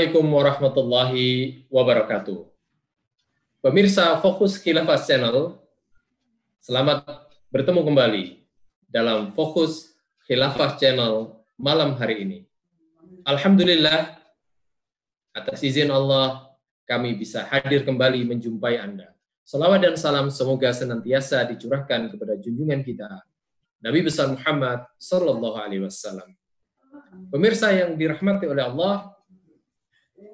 Assalamualaikum warahmatullahi wabarakatuh. Pemirsa Fokus Khilafah Channel, selamat bertemu kembali dalam Fokus Khilafah Channel malam hari ini. Alhamdulillah, atas izin Allah, kami bisa hadir kembali menjumpai Anda. Salawat dan salam semoga senantiasa dicurahkan kepada junjungan kita, Nabi besar Muhammad Sallallahu Alaihi Wasallam. Pemirsa yang dirahmati oleh Allah,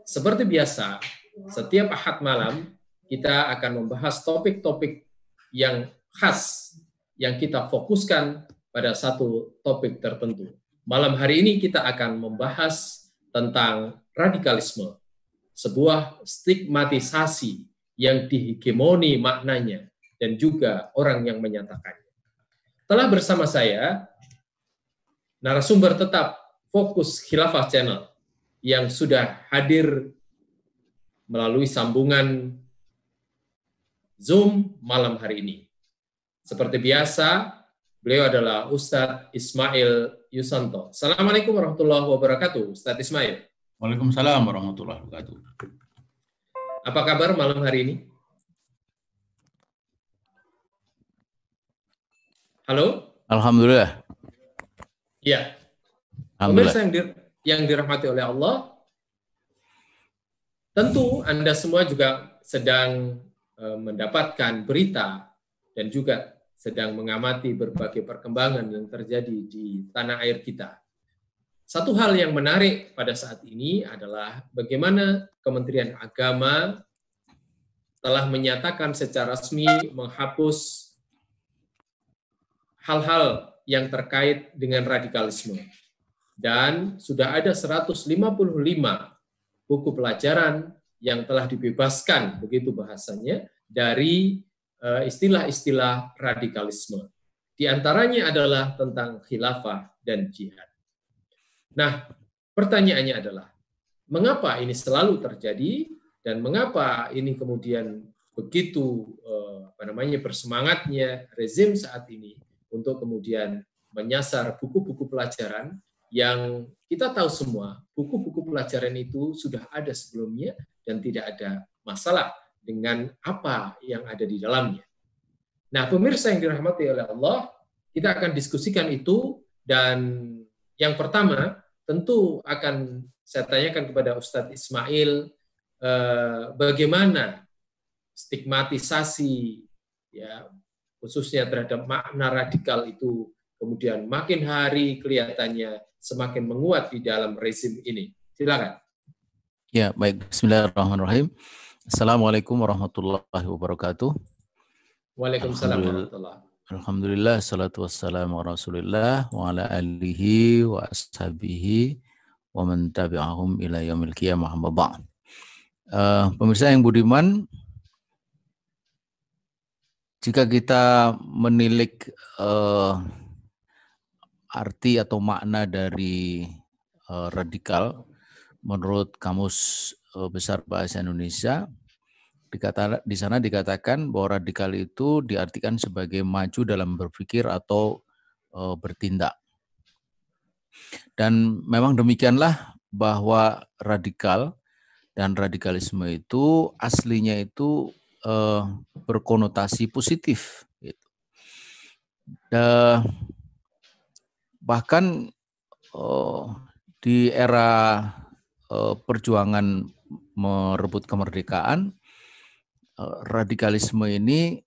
seperti biasa, setiap ahad malam kita akan membahas topik-topik yang khas yang kita fokuskan pada satu topik tertentu. Malam hari ini kita akan membahas tentang radikalisme, sebuah stigmatisasi yang dihegemoni maknanya dan juga orang yang menyatakannya. Telah bersama saya narasumber tetap Fokus Khilafah Channel yang sudah hadir melalui sambungan Zoom malam hari ini. Seperti biasa, beliau adalah Ustadz Ismail Yusanto. Assalamualaikum warahmatullahi wabarakatuh, Ustadz Ismail. Waalaikumsalam warahmatullahi wabarakatuh. Apa kabar malam hari ini? Halo? Alhamdulillah. Iya. Pemirsa yang, di, yang dirahmati oleh Allah, tentu Anda semua juga sedang uh, mendapatkan berita dan juga sedang mengamati berbagai perkembangan yang terjadi di tanah air kita. Satu hal yang menarik pada saat ini adalah bagaimana Kementerian Agama telah menyatakan secara resmi menghapus hal-hal yang terkait dengan radikalisme. Dan sudah ada 155 buku pelajaran yang telah dibebaskan, begitu bahasanya, dari eh, istilah-istilah radikalisme. Di antaranya adalah tentang khilafah dan jihad. Nah, pertanyaannya adalah, mengapa ini selalu terjadi dan mengapa ini kemudian begitu eh, apa namanya bersemangatnya rezim saat ini untuk kemudian menyasar buku-buku pelajaran yang kita tahu semua buku-buku pelajaran itu sudah ada sebelumnya dan tidak ada masalah dengan apa yang ada di dalamnya. Nah, pemirsa yang dirahmati oleh Allah, kita akan diskusikan itu dan yang pertama tentu akan saya tanyakan kepada Ustadz Ismail eh, bagaimana stigmatisasi ya khususnya terhadap makna radikal itu kemudian makin hari kelihatannya semakin menguat di dalam rezim ini. Silakan. Ya, baik. Bismillahirrahmanirrahim. Assalamualaikum warahmatullahi wabarakatuh. Waalaikumsalam warahmatullahi Alhamdulillah, salatu wassalamu rasulillah wa ala alihi wa ashabihi wa man tabi'ahum ila yaumil qiyamah Uh, pemirsa yang budiman, jika kita menilik uh, arti atau makna dari uh, radikal menurut kamus uh, besar bahasa Indonesia dikata di sana dikatakan bahwa radikal itu diartikan sebagai maju dalam berpikir atau uh, bertindak. Dan memang demikianlah bahwa radikal dan radikalisme itu aslinya itu uh, berkonotasi positif. Gitu. Bahkan uh, di era uh, perjuangan merebut kemerdekaan, uh, radikalisme ini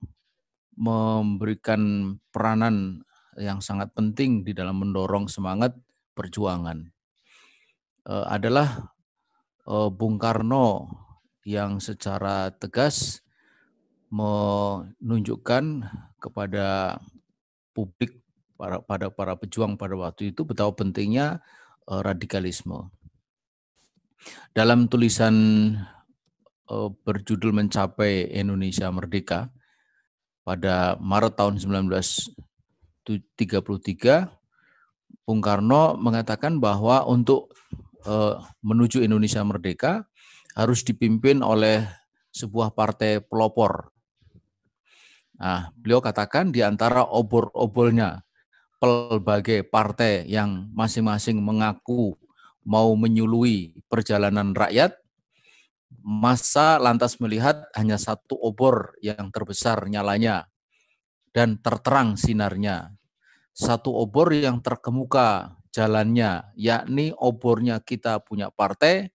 memberikan peranan yang sangat penting di dalam mendorong semangat perjuangan. Uh, adalah Bung Karno yang secara tegas menunjukkan kepada publik para pada para pejuang pada waktu itu betapa pentingnya uh, radikalisme. Dalam tulisan uh, berjudul Mencapai Indonesia Merdeka pada Maret tahun 1933 Bung Karno mengatakan bahwa untuk uh, menuju Indonesia merdeka harus dipimpin oleh sebuah partai pelopor Nah, beliau katakan di antara obor-obolnya pelbagai partai yang masing-masing mengaku mau menyului perjalanan rakyat, masa lantas melihat hanya satu obor yang terbesar nyalanya dan terterang sinarnya. Satu obor yang terkemuka jalannya, yakni obornya kita punya partai,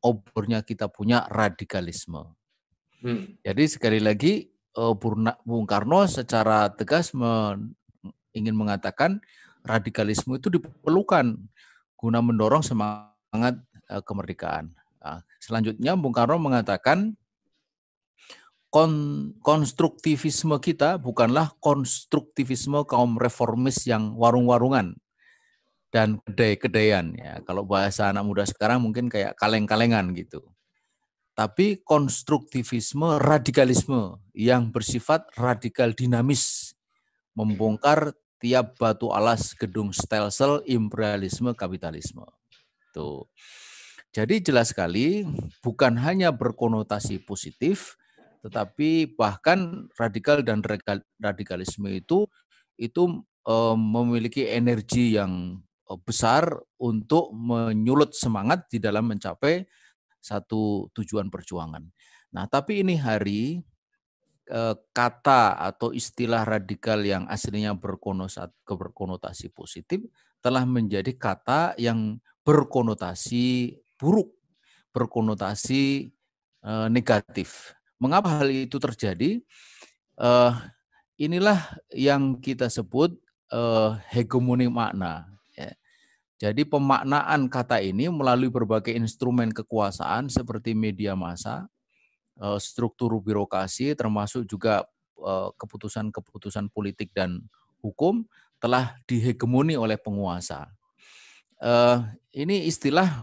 obornya kita punya radikalisme. Hmm. Jadi sekali lagi eh, Bung Karno secara tegas men, ingin mengatakan radikalisme itu diperlukan guna mendorong semangat eh, kemerdekaan. Nah, selanjutnya Bung Karno mengatakan kon konstruktivisme kita bukanlah konstruktivisme kaum reformis yang warung-warungan dan kedai-kedaian ya. Kalau bahasa anak muda sekarang mungkin kayak kaleng-kalengan gitu. Tapi konstruktivisme radikalisme yang bersifat radikal dinamis membongkar tiap batu alas gedung stelsel imperialisme kapitalisme. Tuh. Jadi jelas sekali bukan hanya berkonotasi positif, tetapi bahkan radikal dan radikalisme itu itu uh, memiliki energi yang uh, besar untuk menyulut semangat di dalam mencapai satu tujuan perjuangan. Nah, tapi ini hari kata atau istilah radikal yang aslinya berkonotasi positif telah menjadi kata yang berkonotasi buruk, berkonotasi uh, negatif. Mengapa hal itu terjadi? Uh, inilah yang kita sebut hegemoni makna. Ya. Jadi pemaknaan kata ini melalui berbagai instrumen kekuasaan seperti media massa, struktur birokrasi, termasuk juga keputusan-keputusan politik dan hukum telah dihegemoni oleh penguasa. Uh, ini istilah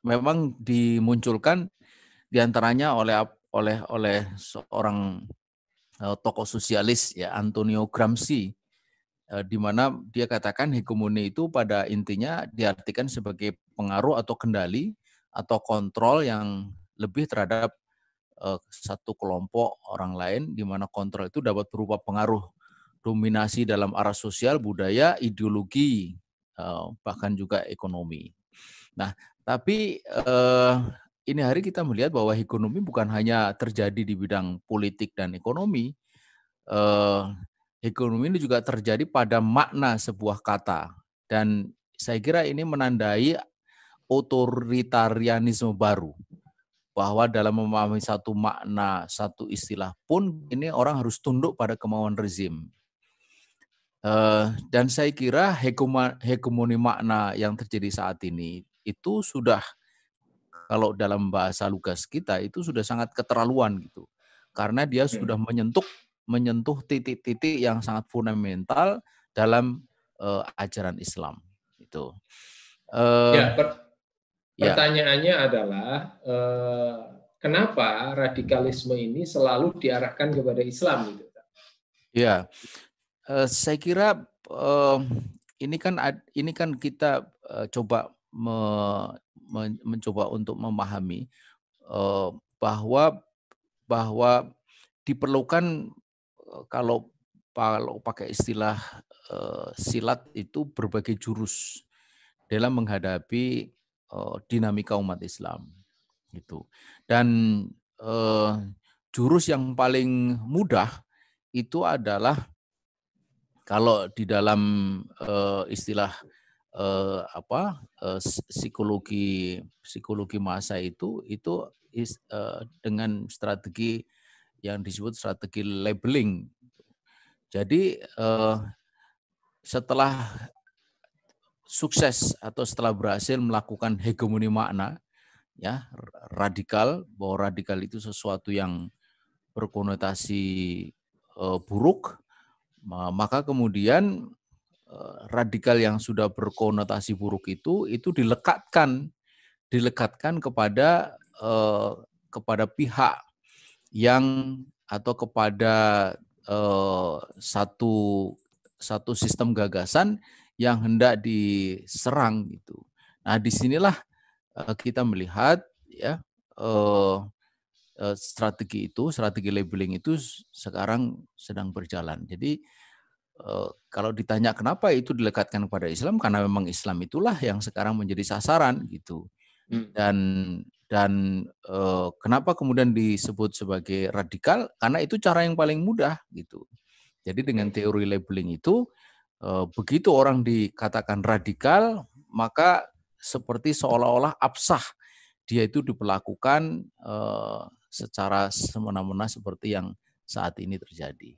memang dimunculkan di antaranya oleh oleh oleh seorang tokoh sosialis ya Antonio Gramsci di mana dia katakan hegemoni itu pada intinya diartikan sebagai pengaruh atau kendali atau kontrol yang lebih terhadap uh, satu kelompok orang lain di mana kontrol itu dapat berupa pengaruh dominasi dalam arah sosial, budaya, ideologi, Eh, bahkan juga ekonomi. Nah, tapi eh, ini hari kita melihat bahwa ekonomi bukan hanya terjadi di bidang politik dan ekonomi. Eh, ekonomi ini juga terjadi pada makna sebuah kata. Dan saya kira ini menandai otoritarianisme baru. Bahwa dalam memahami satu makna, satu istilah pun ini orang harus tunduk pada kemauan rezim. Uh, dan saya kira hegemoni makna yang terjadi saat ini itu sudah kalau dalam bahasa lugas kita itu sudah sangat keterlaluan gitu. Karena dia sudah menyentuh menyentuh titik-titik yang sangat fundamental dalam uh, ajaran Islam itu. Uh, ya, per ya. Pertanyaannya ya. adalah uh, kenapa radikalisme ini selalu diarahkan kepada Islam gitu? Ya, Uh, saya kira uh, ini kan ini kan kita coba me, me, mencoba untuk memahami bahwa bahwa diperlukan kalau kalau pakai istilah silat itu berbagai jurus dalam menghadapi uh, dinamika umat Islam itu dan uh, jurus yang paling mudah itu adalah kalau di dalam uh, istilah uh, apa uh, psikologi psikologi masa itu itu is, uh, dengan strategi yang disebut strategi labeling. Jadi uh, setelah sukses atau setelah berhasil melakukan hegemoni makna ya radikal bahwa radikal itu sesuatu yang berkonotasi uh, buruk maka kemudian eh, radikal yang sudah berkonotasi buruk itu itu dilekatkan dilekatkan kepada eh, kepada pihak yang atau kepada satu satu sistem gagasan yang hendak diserang gitu. Nah di sinilah kita melihat ya strategi itu, strategi labeling itu sekarang sedang berjalan. Jadi kalau ditanya kenapa itu dilekatkan kepada Islam karena memang Islam itulah yang sekarang menjadi sasaran gitu. Hmm. Dan dan kenapa kemudian disebut sebagai radikal? Karena itu cara yang paling mudah gitu. Jadi dengan teori labeling itu begitu orang dikatakan radikal, maka seperti seolah-olah absah dia itu diperlakukan uh, secara semena-mena seperti yang saat ini terjadi.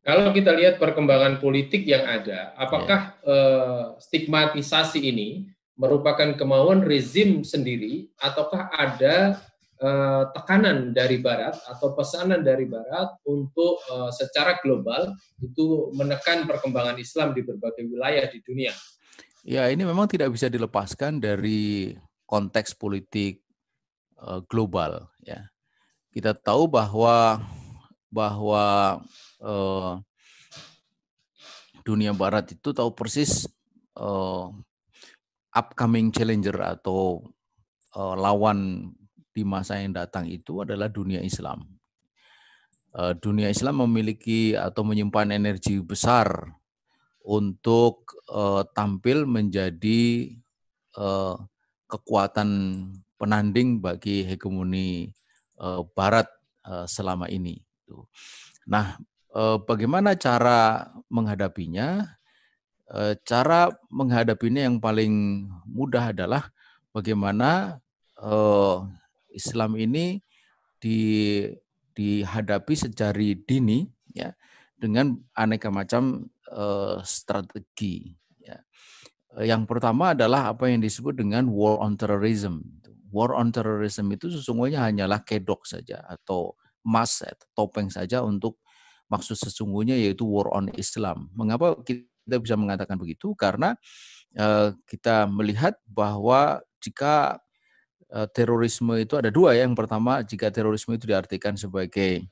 Kalau kita lihat perkembangan politik yang ada, apakah ya. uh, stigmatisasi ini merupakan kemauan rezim sendiri ataukah ada uh, tekanan dari barat atau pesanan dari barat untuk uh, secara global itu menekan perkembangan Islam di berbagai wilayah di dunia. Ya, ini memang tidak bisa dilepaskan dari konteks politik uh, global ya. Kita tahu bahwa bahwa uh, dunia barat itu tahu persis uh, upcoming challenger atau uh, lawan di masa yang datang itu adalah dunia Islam. Uh, dunia Islam memiliki atau menyimpan energi besar untuk uh, tampil menjadi uh, kekuatan penanding bagi hegemoni Barat selama ini. Nah, uh, bagaimana cara menghadapinya? Eh, cara menghadapinya yang paling mudah adalah bagaimana eh, Islam ini di, dihadapi secara dini ya dengan aneka macam eh, strategi. Ya. Yang pertama adalah apa yang disebut dengan war on terrorism. War on terrorism itu sesungguhnya hanyalah kedok saja atau mas topeng saja untuk maksud sesungguhnya yaitu war on Islam. Mengapa kita bisa mengatakan begitu karena uh, kita melihat bahwa jika uh, terorisme itu ada dua ya. Yang pertama, jika terorisme itu diartikan sebagai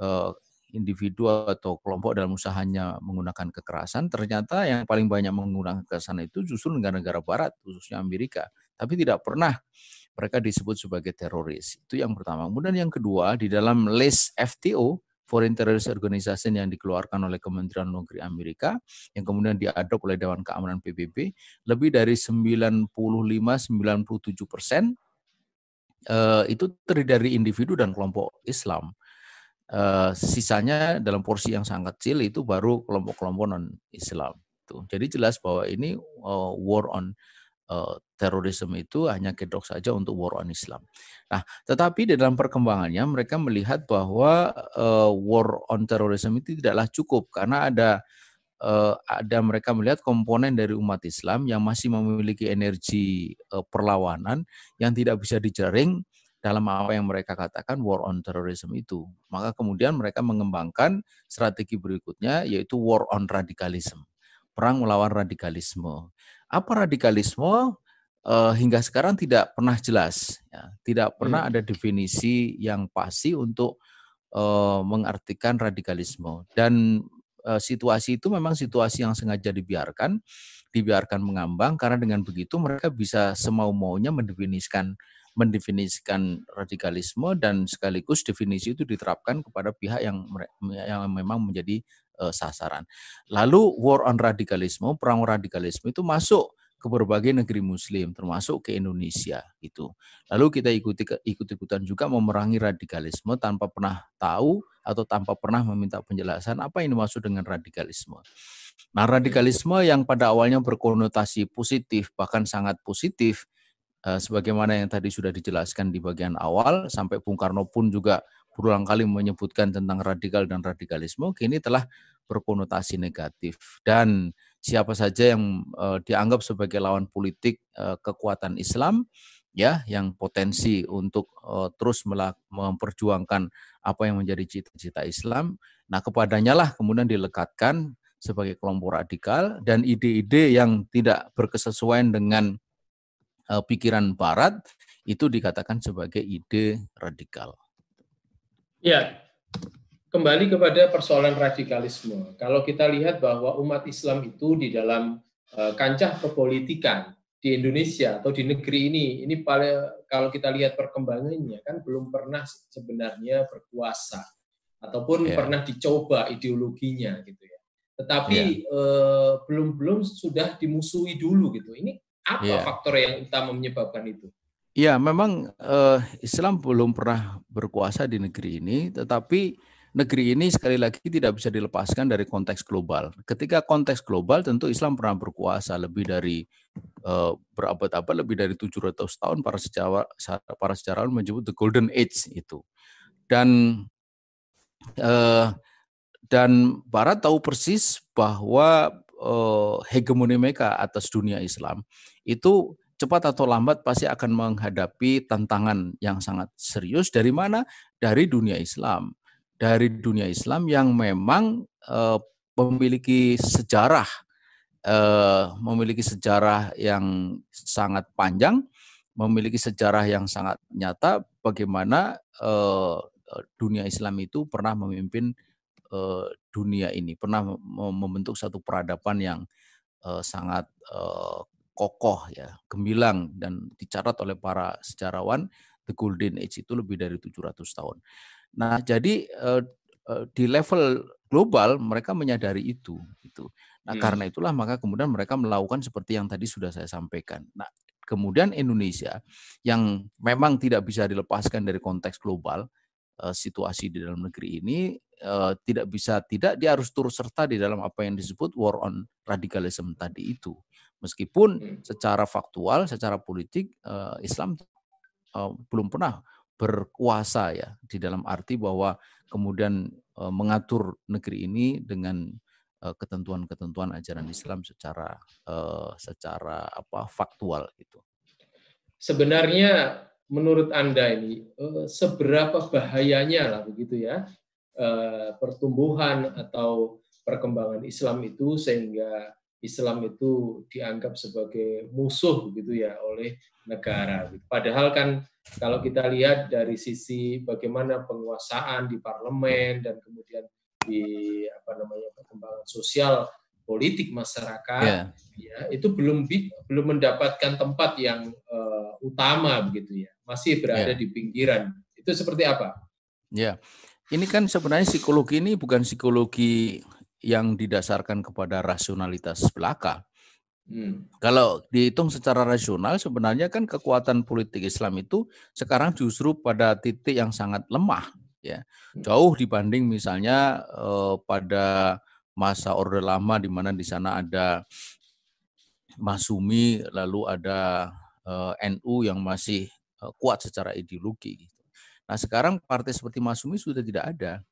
uh, individu atau kelompok dalam usahanya menggunakan kekerasan, ternyata yang paling banyak menggunakan kekerasan itu justru negara-negara barat, khususnya Amerika. Tapi tidak pernah mereka disebut sebagai teroris. Itu yang pertama. Kemudian yang kedua, di dalam list FTO, Foreign Terrorist Organization yang dikeluarkan oleh Kementerian Negeri Amerika yang kemudian diadop oleh Dewan Keamanan PBB lebih dari 95-97 persen uh, itu terdiri dari individu dan kelompok Islam. Uh, sisanya dalam porsi yang sangat kecil itu baru kelompok-kelompok non Islam. Jadi jelas bahwa ini uh, war on terorisme itu hanya kedok saja untuk war on Islam. Nah, tetapi di dalam perkembangannya mereka melihat bahwa war on terorisme itu tidaklah cukup karena ada ada mereka melihat komponen dari umat Islam yang masih memiliki energi uh, perlawanan yang tidak bisa dijaring dalam apa yang mereka katakan war on terrorism itu. Maka kemudian mereka mengembangkan strategi berikutnya yaitu war on radikalisme. Perang melawan radikalisme. Apa radikalisme? Uh, hingga sekarang tidak pernah jelas, ya. tidak pernah hmm. ada definisi yang pasti untuk uh, mengartikan radikalisme. Dan situasi itu memang situasi yang sengaja dibiarkan, dibiarkan mengambang karena dengan begitu mereka bisa semau maunya mendefinisikan mendefinisikan radikalisme dan sekaligus definisi itu diterapkan kepada pihak yang yang memang menjadi uh, sasaran. Lalu war on radikalisme, perang radikalisme itu masuk ke berbagai negeri muslim termasuk ke Indonesia gitu. Lalu kita ikuti ikut-ikutan juga memerangi radikalisme tanpa pernah tahu atau tanpa pernah meminta penjelasan apa yang dimaksud dengan radikalisme. Nah, radikalisme yang pada awalnya berkonotasi positif bahkan sangat positif eh, sebagaimana yang tadi sudah dijelaskan di bagian awal sampai Bung Karno pun juga berulang kali menyebutkan tentang radikal dan radikalisme kini telah berkonotasi negatif dan siapa saja yang uh, dianggap sebagai lawan politik uh, kekuatan Islam ya yang potensi untuk uh, terus memperjuangkan apa yang menjadi cita-cita Islam nah kepadanya lah kemudian dilekatkan sebagai kelompok radikal dan ide-ide yang tidak berkesesuaian dengan uh, pikiran barat itu dikatakan sebagai ide radikal. Ya, kembali kepada persoalan radikalisme. Kalau kita lihat bahwa umat Islam itu di dalam uh, kancah perpolitikan di Indonesia atau di negeri ini, ini paling kalau kita lihat perkembangannya kan belum pernah sebenarnya berkuasa ataupun yeah. pernah dicoba ideologinya gitu ya. tetapi yeah. eh, belum belum sudah dimusuhi dulu gitu. Ini apa yeah. faktor yang utama menyebabkan itu? Ya, memang eh, Islam belum pernah berkuasa di negeri ini, tetapi negeri ini sekali lagi tidak bisa dilepaskan dari konteks global. Ketika konteks global tentu Islam pernah berkuasa lebih dari uh, berabad-abad, lebih dari 700 tahun para sejarawan para sejarawan menyebut the golden age itu. Dan uh, dan Barat tahu persis bahwa uh, hegemoni mereka atas dunia Islam itu cepat atau lambat pasti akan menghadapi tantangan yang sangat serius dari mana? Dari dunia Islam dari dunia Islam yang memang uh, memiliki sejarah uh, memiliki sejarah yang sangat panjang, memiliki sejarah yang sangat nyata bagaimana uh, dunia Islam itu pernah memimpin dunia ini, pernah membentuk satu peradaban yang sangat kokoh ya, gemilang dan dicatat oleh para sejarawan the golden age itu lebih dari 700 tahun. Nah, jadi uh, uh, di level global mereka menyadari itu gitu. Nah, hmm. karena itulah maka kemudian mereka melakukan seperti yang tadi sudah saya sampaikan. Nah, kemudian Indonesia yang memang tidak bisa dilepaskan dari konteks global uh, situasi di dalam negeri ini uh, tidak bisa tidak dia harus turut serta di dalam apa yang disebut war on radicalism tadi itu. Meskipun hmm. secara faktual, secara politik uh, Islam belum pernah berkuasa ya di dalam arti bahwa kemudian e, mengatur negeri ini dengan e, ketentuan-ketentuan ajaran Islam secara e, secara apa faktual gitu. Sebenarnya menurut Anda ini seberapa bahayanya lah begitu ya pertumbuhan atau perkembangan Islam itu sehingga Islam itu dianggap sebagai musuh gitu ya oleh negara. Padahal kan kalau kita lihat dari sisi bagaimana penguasaan di parlemen dan kemudian di apa namanya perkembangan sosial politik masyarakat yeah. ya itu belum belum mendapatkan tempat yang uh, utama begitu ya masih berada yeah. di pinggiran itu seperti apa ya yeah. ini kan sebenarnya psikologi ini bukan psikologi yang didasarkan kepada rasionalitas belaka Hmm. Kalau dihitung secara rasional, sebenarnya kan kekuatan politik Islam itu sekarang justru pada titik yang sangat lemah, ya hmm. jauh dibanding misalnya eh, pada masa Orde Lama di mana di sana ada Masumi, lalu ada eh, NU yang masih eh, kuat secara ideologi. Gitu. Nah sekarang partai seperti Masumi sudah tidak ada.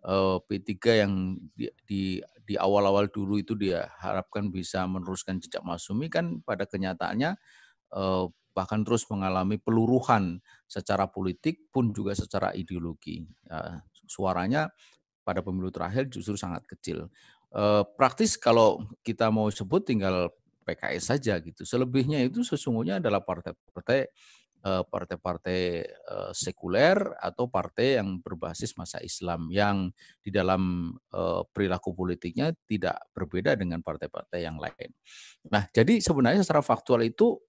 Eh, P3 yang di, di, di awal-awal dulu itu dia harapkan bisa meneruskan jejak Masumi kan pada kenyataannya eh, bahkan terus mengalami peluruhan secara politik pun juga secara ideologi. Ya, suaranya pada pemilu terakhir justru sangat kecil. Eh, praktis kalau kita mau sebut tinggal PKS saja gitu. Selebihnya itu sesungguhnya adalah partai-partai partai-partai eh, sekuler atau partai yang berbasis masa Islam yang di dalam eh, perilaku politiknya tidak berbeda dengan partai-partai yang lain. Nah, jadi sebenarnya secara faktual itu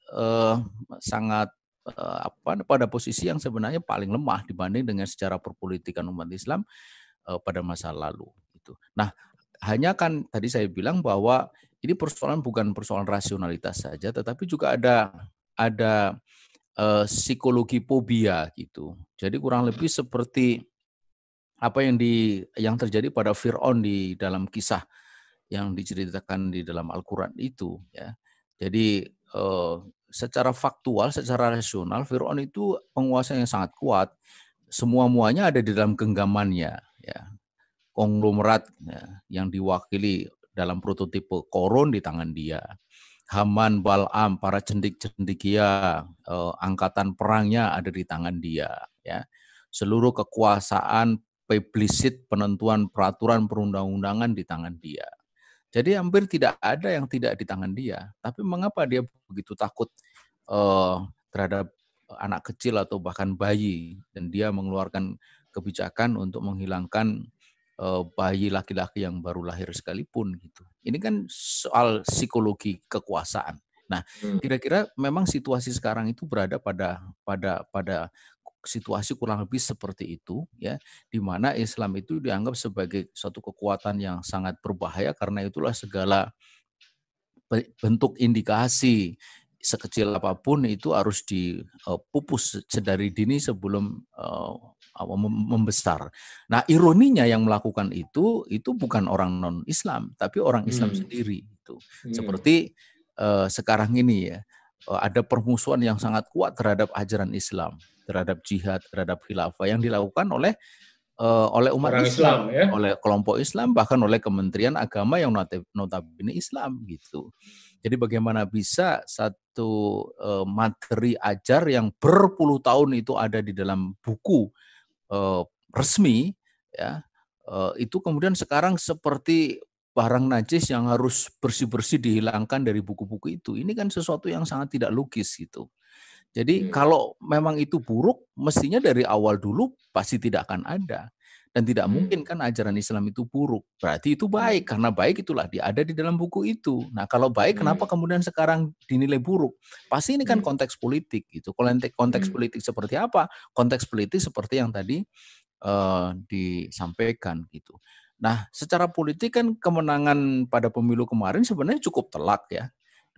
sangat apa pada posisi yang sebenarnya paling lemah dibanding dengan secara perpolitikan umat Islam pada masa lalu itu. Nah, hanya kan tadi saya bilang bahwa ini persoalan bukan persoalan rasionalitas saja tetapi juga ada ada uh, psikologi fobia gitu. Jadi kurang lebih seperti apa yang di yang terjadi pada Fir'aun di dalam kisah yang diceritakan di dalam Al-Qur'an itu ya. Jadi uh, secara faktual, secara rasional Fir'aun itu penguasa yang sangat kuat. Semua muanya ada di dalam genggamannya ya. Konglomerat ya, yang diwakili dalam prototipe koron di tangan dia Haman, Balam, para cendik-cendikia, eh, angkatan perangnya ada di tangan dia. Ya, seluruh kekuasaan publisit penentuan peraturan perundang-undangan di tangan dia. Jadi hampir tidak ada yang tidak di tangan dia. Tapi mengapa dia begitu takut eh, terhadap anak kecil atau bahkan bayi dan dia mengeluarkan kebijakan untuk menghilangkan bayi laki-laki yang baru lahir sekalipun gitu. Ini kan soal psikologi kekuasaan. Nah, hmm. kira-kira memang situasi sekarang itu berada pada pada pada situasi kurang lebih seperti itu ya di mana Islam itu dianggap sebagai suatu kekuatan yang sangat berbahaya karena itulah segala bentuk indikasi sekecil apa pun itu harus dipupus sedari dini sebelum uh, membesar. Nah, ironinya yang melakukan itu itu bukan orang non Islam, tapi orang Islam hmm. sendiri itu. Hmm. Seperti uh, sekarang ini ya, uh, ada permusuhan yang sangat kuat terhadap ajaran Islam, terhadap jihad, terhadap khilafah yang dilakukan oleh uh, oleh umat Orang Islam, Islam ya? oleh kelompok Islam, bahkan oleh Kementerian Agama yang notabene Islam gitu. Jadi bagaimana bisa satu materi ajar yang berpuluh tahun itu ada di dalam buku uh, resmi, ya uh, itu kemudian sekarang seperti barang najis yang harus bersih-bersih dihilangkan dari buku-buku itu. Ini kan sesuatu yang sangat tidak logis gitu. Jadi hmm. kalau memang itu buruk, mestinya dari awal dulu pasti tidak akan ada. Dan tidak hmm. mungkin kan ajaran Islam itu buruk. Berarti itu baik, karena baik itulah dia ada di dalam buku itu. Nah kalau baik, hmm. kenapa kemudian sekarang dinilai buruk? Pasti ini kan hmm. konteks politik gitu. Konteks, konteks hmm. politik seperti apa? Konteks politik seperti yang tadi uh, disampaikan gitu. Nah, secara politik kan kemenangan pada pemilu kemarin sebenarnya cukup telak ya.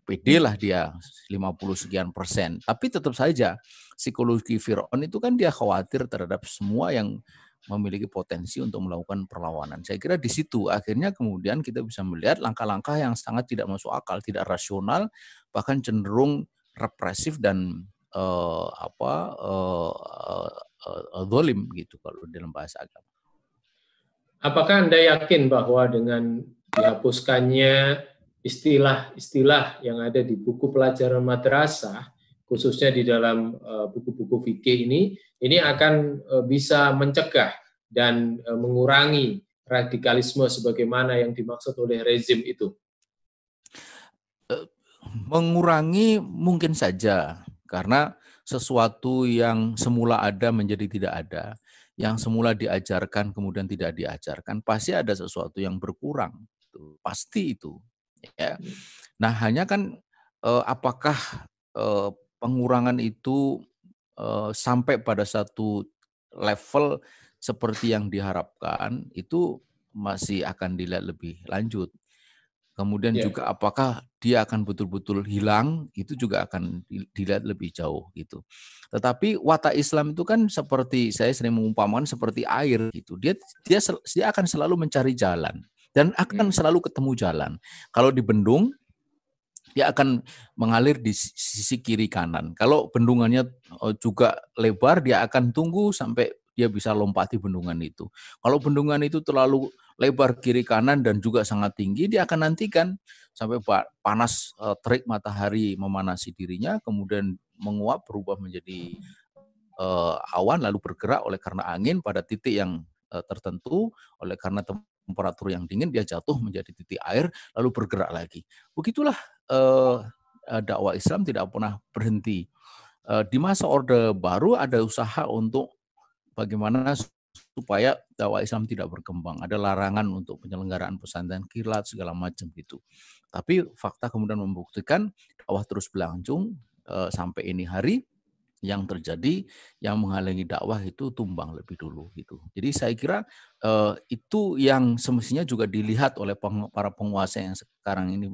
PD lah dia 50 sekian persen. Tapi tetap saja psikologi Fir'aun itu kan dia khawatir terhadap semua yang memiliki potensi untuk melakukan perlawanan. Saya kira di situ akhirnya kemudian kita bisa melihat langkah-langkah yang sangat tidak masuk akal, tidak rasional, bahkan cenderung represif dan uh, apa uh, uh, uh, gitu kalau dalam bahasa agama. Apakah Anda yakin bahwa dengan dihapuskannya istilah-istilah yang ada di buku pelajaran madrasah, khususnya di dalam eh, buku-buku uh, fikih ini, ini akan uh, bisa mencegah dan uh, mengurangi radikalisme sebagaimana yang dimaksud oleh rezim itu. Mengurangi mungkin saja, karena sesuatu yang semula ada menjadi tidak ada, yang semula diajarkan kemudian tidak diajarkan, pasti ada sesuatu yang berkurang. Pasti itu. Ya. Nah, hanya kan eh, apakah eh, pengurangan itu eh, sampai pada satu level seperti yang diharapkan itu masih akan dilihat lebih lanjut. Kemudian yeah. juga apakah dia akan betul-betul hilang itu juga akan dilihat lebih jauh gitu. Tetapi watak Islam itu kan seperti saya sering mengumpamakan seperti air gitu. Dia dia dia akan selalu mencari jalan dan akan hmm. selalu ketemu jalan. Kalau di bendung dia akan mengalir di sisi kiri kanan. Kalau bendungannya eh, juga lebar, dia akan tunggu sampai dia bisa lompati bendungan itu. Kalau bendungan itu terlalu lebar kiri kanan dan juga sangat tinggi, dia akan nantikan sampai panas eh, terik matahari memanasi dirinya, kemudian menguap berubah menjadi uh, awan lalu bergerak oleh karena angin pada titik yang tertentu, oleh karena temperatur yang dingin dia jatuh menjadi titik air lalu bergerak lagi. Begitulah uh, dakwah Islam tidak pernah berhenti. Uh, di masa Orde Baru ada usaha untuk bagaimana supaya dakwah Islam tidak berkembang. Ada larangan untuk penyelenggaraan pesantren kilat segala macam gitu. Tapi fakta kemudian membuktikan dakwah terus berlangsung uh, sampai ini hari yang terjadi yang menghalangi dakwah itu tumbang lebih dulu gitu. Jadi saya kira uh, itu yang semestinya juga dilihat oleh peng, para penguasa yang sekarang ini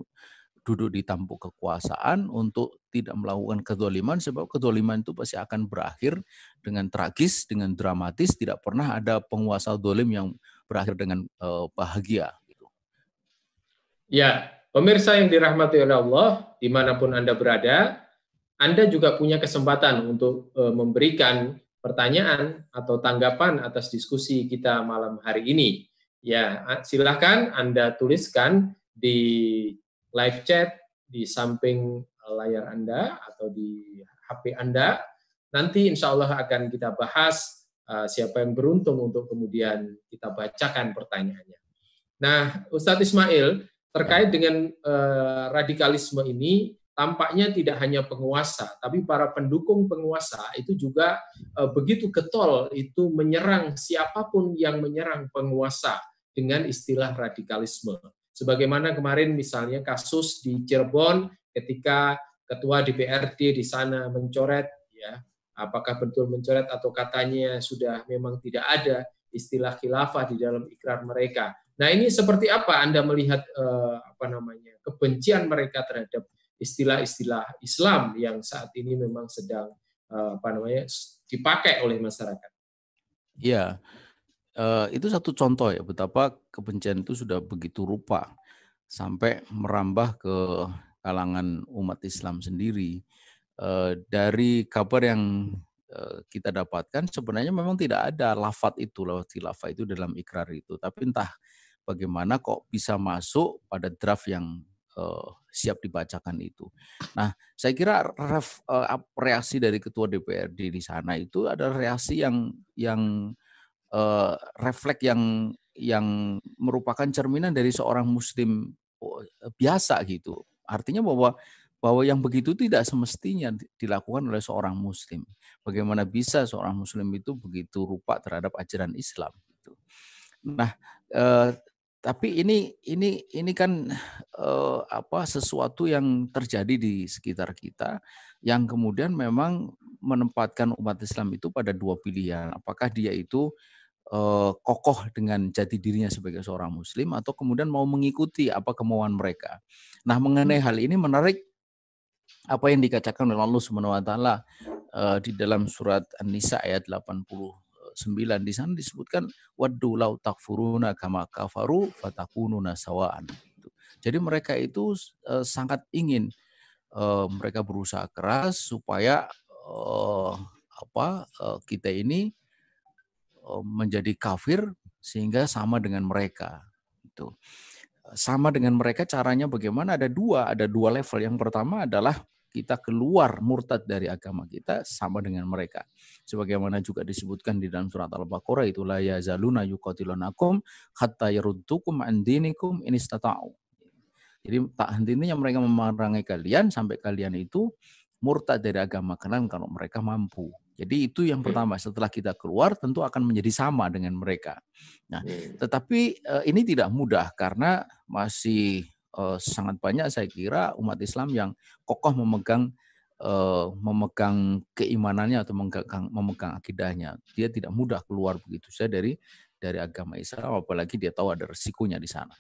duduk di tampuk kekuasaan untuk tidak melakukan kedoliman sebab kedoliman itu pasti akan berakhir dengan tragis, dengan dramatis. Tidak pernah ada penguasa dolim yang berakhir dengan uh, bahagia. Gitu. Ya, pemirsa yang dirahmati oleh Allah, di mana pun Anda berada, anda juga punya kesempatan untuk e, memberikan pertanyaan atau tanggapan atas diskusi kita malam hari ini. Ya, silahkan Anda tuliskan di live chat di samping layar Anda atau di HP Anda. Nanti insya Allah akan kita bahas uh, siapa yang beruntung untuk kemudian kita bacakan pertanyaannya. Nah, Ustadz Ismail, terkait dengan uh, radikalisme ini, tampaknya tidak hanya penguasa, tapi para pendukung penguasa itu juga e, begitu getol itu menyerang siapa pun yang menyerang penguasa dengan istilah radikalisme. Sebagaimana kemarin misalnya kasus di Cirebon ketika ketua DPRD di sana mencoret ya apakah betul mencoret atau katanya sudah memang tidak ada istilah khilafah di dalam ikrar mereka. Nah, ini seperti apa Anda melihat eh, apa namanya kebencian mereka terhadap istilah-istilah Islam yang saat ini memang sedang eh, apa namanya dipakai oleh masyarakat? Ya, itu satu contoh ya betapa kebencian itu sudah begitu rupa sampai merambah ke kalangan umat Islam sendiri. Eh, dari kabar yang kita dapatkan sebenarnya memang tidak ada lafat itu, lafat khilafah itu dalam ikrar itu. Tapi entah bagaimana kok bisa masuk pada draft yang siap dibacakan itu. Nah, saya kira ref, uh, reaksi dari ketua DPRD di sana itu ada reaksi yang yang uh, refleks yang yang merupakan cerminan dari seorang muslim biasa gitu. Artinya bahwa bahwa yang begitu tidak semestinya dilakukan oleh seorang muslim. Bagaimana bisa seorang muslim itu begitu rupa terhadap ajaran Islam gitu. Nah, eh, tapi ini ini ini kan eh, apa sesuatu yang terjadi di sekitar kita yang kemudian memang menempatkan umat Islam itu pada dua pilihan. Apakah dia itu uh, kokoh dengan jati dirinya sebagai seorang muslim atau kemudian mau mengikuti apa kemauan mereka. Nah, mengenai hal ini menarik apa yang dikatakan oleh Allah Subhanahu wa taala uh, di dalam surat An-Nisa ayat 89 di sana disebutkan waddu lau takfuruna kama kafaru fatakununa sawaan. Jadi mereka itu uh, sangat ingin uh, mereka berusaha keras supaya uh, apa kita ini Eh, menjadi kafir sehingga sama dengan mereka. Itu sama dengan mereka caranya bagaimana? Ada dua, ada dua level. Yang pertama adalah kita keluar murtad dari agama kita sama dengan mereka. Sebagaimana juga disebutkan di dalam surat Al-Baqarah itu la yazaluna yuqatilunakum hatta yaruddukum an dinikum in istata'u. Jadi tak hentinya mereka memerangi kalian sampai kalian itu murtad dari agama kalian kalau mereka mampu. Jadi itu yang pertama. Setelah kita keluar tentu akan menjadi sama dengan mereka. Nah, tetapi uh, ini tidak mudah karena masih sangat banyak saya kira umat Islam yang kokoh memegang uh, memegang keimanannya atau memegang, memegang akidahnya. Dia tidak mudah keluar begitu saja dari dari agama Islam, apalagi dia tahu ada resikonya di sana.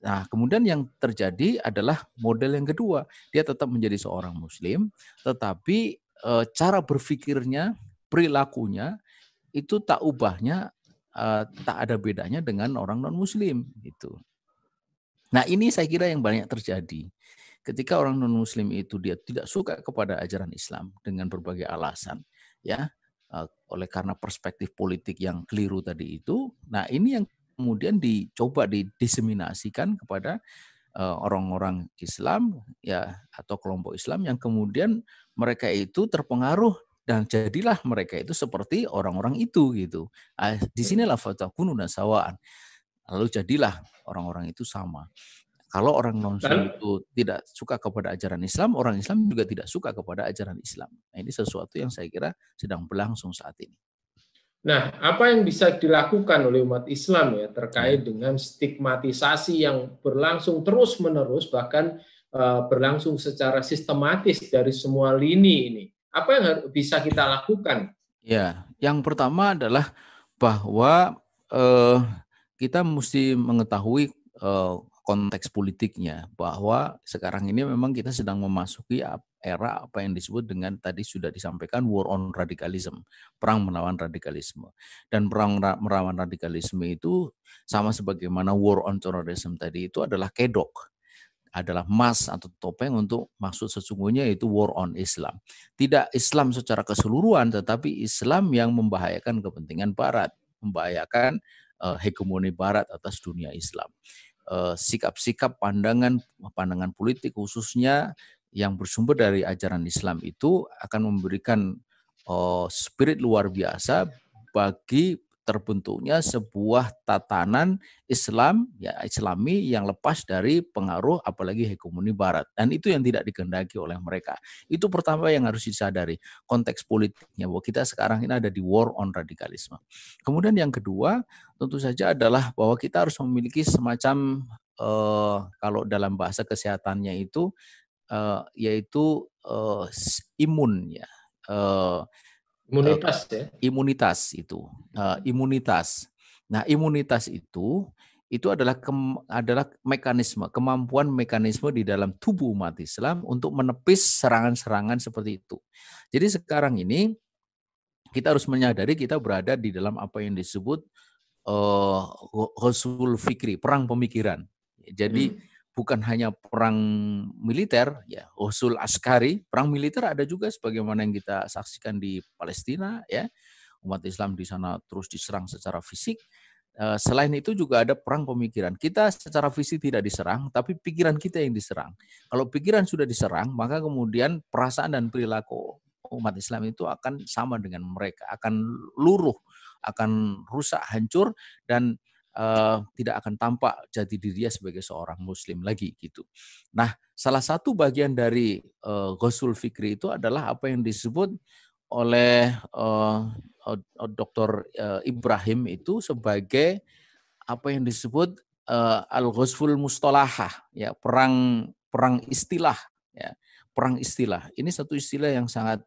Nah, kemudian yang terjadi adalah model yang kedua. Dia tetap menjadi seorang Muslim, tetapi uh, cara berpikirnya, perilakunya itu tak ubahnya tak ada bedanya dengan orang non muslim gitu. Nah, ini saya kira yang banyak terjadi. Ketika orang non muslim itu dia tidak suka kepada ajaran Islam dengan berbagai alasan, ya, uh, oleh karena perspektif politik yang keliru tadi itu. Nah, ini yang kemudian dicoba didiseminasikan kepada orang-orang Islam ya atau kelompok Islam yang kemudian mereka itu terpengaruh dan jadilah mereka itu seperti orang-orang itu gitu. Ah, di sinilah fatakunu sawaan. Lalu jadilah orang-orang itu sama. Kalau orang non itu tidak suka kepada ajaran Islam, orang Islam juga tidak suka kepada ajaran Islam. Nah, ini sesuatu yang saya kira sedang berlangsung saat ini. Nah, apa yang bisa dilakukan oleh umat Islam ya terkait ya. dengan stigmatisasi yang berlangsung terus-menerus bahkan Eh, berlangsung secara sistematis dari semua lini ini. Apa yang bisa kita lakukan? Ya, yang pertama adalah bahwa eh, kita mesti mengetahui eh, konteks politiknya bahwa sekarang ini memang kita sedang memasuki era apa yang disebut dengan tadi sudah disampaikan war on radikalisme, perang melawan radikalisme. Dan perang melawan radikalisme itu sama sebagaimana war on terrorism tadi itu adalah kedok adalah emas atau topeng untuk maksud sesungguhnya itu war on Islam. Tidak Islam secara keseluruhan, tetapi Islam yang membahayakan kepentingan Barat, membahayakan hegemoni Barat atas dunia Islam. Eh, sikap-sikap pandangan pandangan politik khususnya yang bersumber dari ajaran Islam itu akan memberikan uh, spirit luar biasa bagi terbentuknya sebuah tatanan Islam ya Islami yang lepas dari pengaruh apalagi hegemoni barat dan itu yang tidak dikehendaki oleh mereka. Itu pertama yang harus disadari konteks politiknya bahwa kita sekarang ini ada di war on radikalisme. Kemudian yang kedua tentu saja adalah bahwa kita harus memiliki semacam uh, kalau dalam bahasa kesehatannya itu uh, yaitu uh, imun ya. Uh, Imunitas uh, ya. Imunitas itu. Uh, imunitas. Nah, imunitas itu itu adalah ke, adalah mekanisme, kemampuan mekanisme di dalam tubuh umat Islam untuk menepis serangan-serangan seperti itu. Jadi sekarang ini kita harus menyadari kita berada di dalam apa yang disebut uh, Rasul Fikri, perang pemikiran. Jadi hmm. Bukan hanya perang militer, ya Rasul Askari, perang militer ada juga sebagaimana yang kita saksikan di Palestina, ya umat Islam di sana terus diserang secara fisik Eh, selain itu juga ada perang pemikiran. Kita secara fisik tidak diserang, tapi pikiran kita yang diserang. Kalau pikiran sudah diserang, maka kemudian perasaan dan perilaku umat Islam itu akan sama dengan mereka, akan luruh, akan rusak, hancur, dan uh, tidak akan tampak jati diri dia sebagai seorang Muslim lagi gitu. Nah, salah satu bagian dari uh, Fikri itu adalah apa yang disebut oleh uh, Dr. Ibrahim itu sebagai apa yang disebut uh, al-ghazful mustalahah ya perang perang istilah ya perang istilah ini satu istilah yang sangat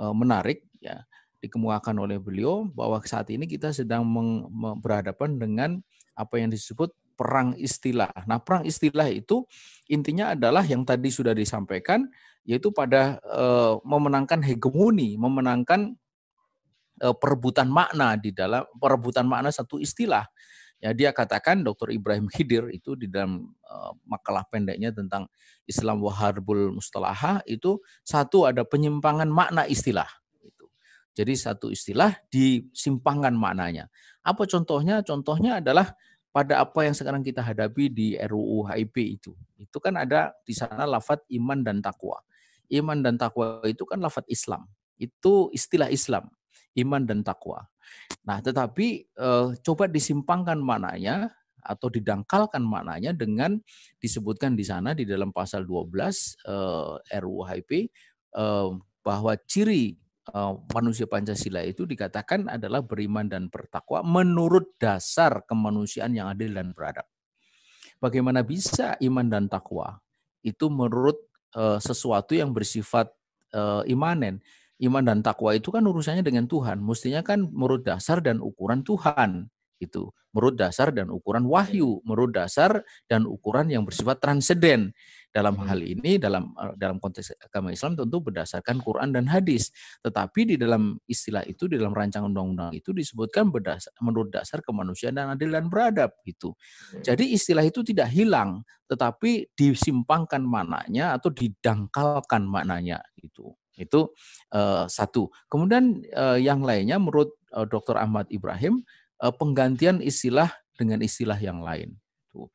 uh, menarik ya dikemukakan oleh beliau bahwa saat ini kita sedang berhadapan dengan apa yang disebut perang istilah. Nah, perang istilah itu intinya adalah yang tadi sudah disampaikan yaitu pada uh, memenangkan hegemoni, memenangkan uh, perebutan makna di dalam perebutan makna satu istilah. Ya, dia katakan Dr. Ibrahim Khidir itu di dalam uh, makalah pendeknya tentang Islam Waharbul Mustalaha itu satu ada penyimpangan makna istilah. Jadi satu istilah disimpangkan maknanya. Apa contohnya? Contohnya adalah pada apa yang sekarang kita hadapi di RUU HIP itu. Itu kan ada di sana lafat iman dan takwa iman dan takwa itu kan lafat Islam. Itu istilah Islam, iman dan takwa. Nah, tetapi eh, coba disimpangkan maknanya atau didangkalkan maknanya dengan disebutkan di sana di dalam pasal 12 eh, RUU HIP eh, bahwa ciri manusia Pancasila itu dikatakan adalah beriman dan bertakwa menurut dasar kemanusiaan yang adil dan beradab. Bagaimana bisa iman dan takwa itu menurut uh, sesuatu yang bersifat uh, imanen. Iman dan takwa itu kan urusannya dengan Tuhan. Mestinya kan menurut dasar dan ukuran Tuhan itu. Menurut dasar dan ukuran wahyu, menurut dasar dan ukuran yang bersifat transenden. Dalam hal hmm. ini dalam eh, dalam konteks agama Islam tentu berdasarkan Quran dan hadis. Tetapi di dalam istilah itu di dalam rancangan undang-undang itu disebutkan berdasar, menurut dasar kemanusiaan dan adil dan beradab gitu. Hmm. Jadi istilah itu tidak hilang tetapi disimpangkan maknanya atau didangkalkan maknanya itu. Itu uh, satu. Kemudian uh, yang lainnya menurut uh, Dr. Ahmad Ibrahim uh, penggantian istilah dengan istilah yang lain. Tuh.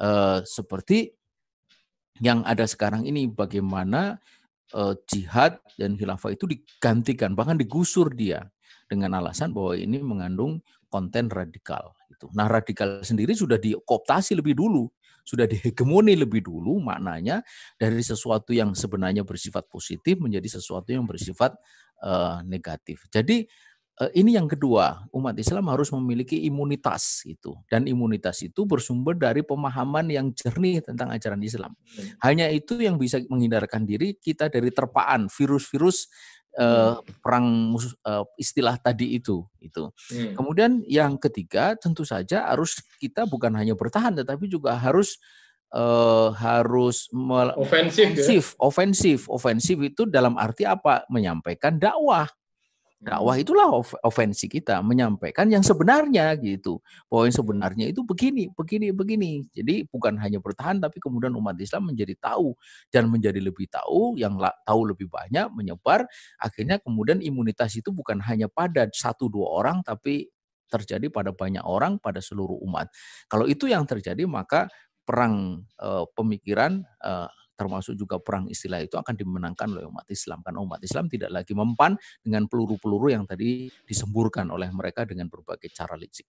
Uh, seperti yang ada sekarang ini bagaimana uh, jihad dan khilafah itu digantikan bahkan digusur dia dengan alasan bahwa ini mengandung konten radikal itu. Nah, radikal sendiri sudah dikooptasi lebih dulu, sudah dihegemoni lebih dulu maknanya dari sesuatu yang sebenarnya bersifat positif menjadi sesuatu yang bersifat uh, negatif. Jadi ini yang kedua, umat Islam harus memiliki imunitas itu dan imunitas itu bersumber dari pemahaman yang jernih tentang ajaran Islam. Hmm. Hanya itu yang bisa menghindarkan diri kita dari terpaan virus-virus uh, perang uh, istilah tadi itu itu. Hmm. Kemudian yang ketiga tentu saja harus kita bukan hanya bertahan tetapi juga harus uh, harus ofensif, ofensif, ya? ofensif, ofensif itu dalam arti apa? Menyampaikan dakwah Dakwah itulah ofensi kita menyampaikan yang sebenarnya gitu. Bahwa yang sebenarnya itu begini, begini, begini. Jadi bukan hanya bertahan tapi kemudian umat Islam menjadi tahu dan menjadi lebih tahu, yang tahu lebih banyak, menyebar. Akhirnya kemudian imunitas itu bukan hanya pada satu dua orang tapi terjadi pada banyak orang, pada seluruh umat. Kalau itu yang terjadi maka perang uh, pemikiran uh, termasuk juga perang istilah itu akan dimenangkan oleh umat Islam karena umat Islam tidak lagi mempan dengan peluru-peluru yang tadi disemburkan oleh mereka dengan berbagai cara licik.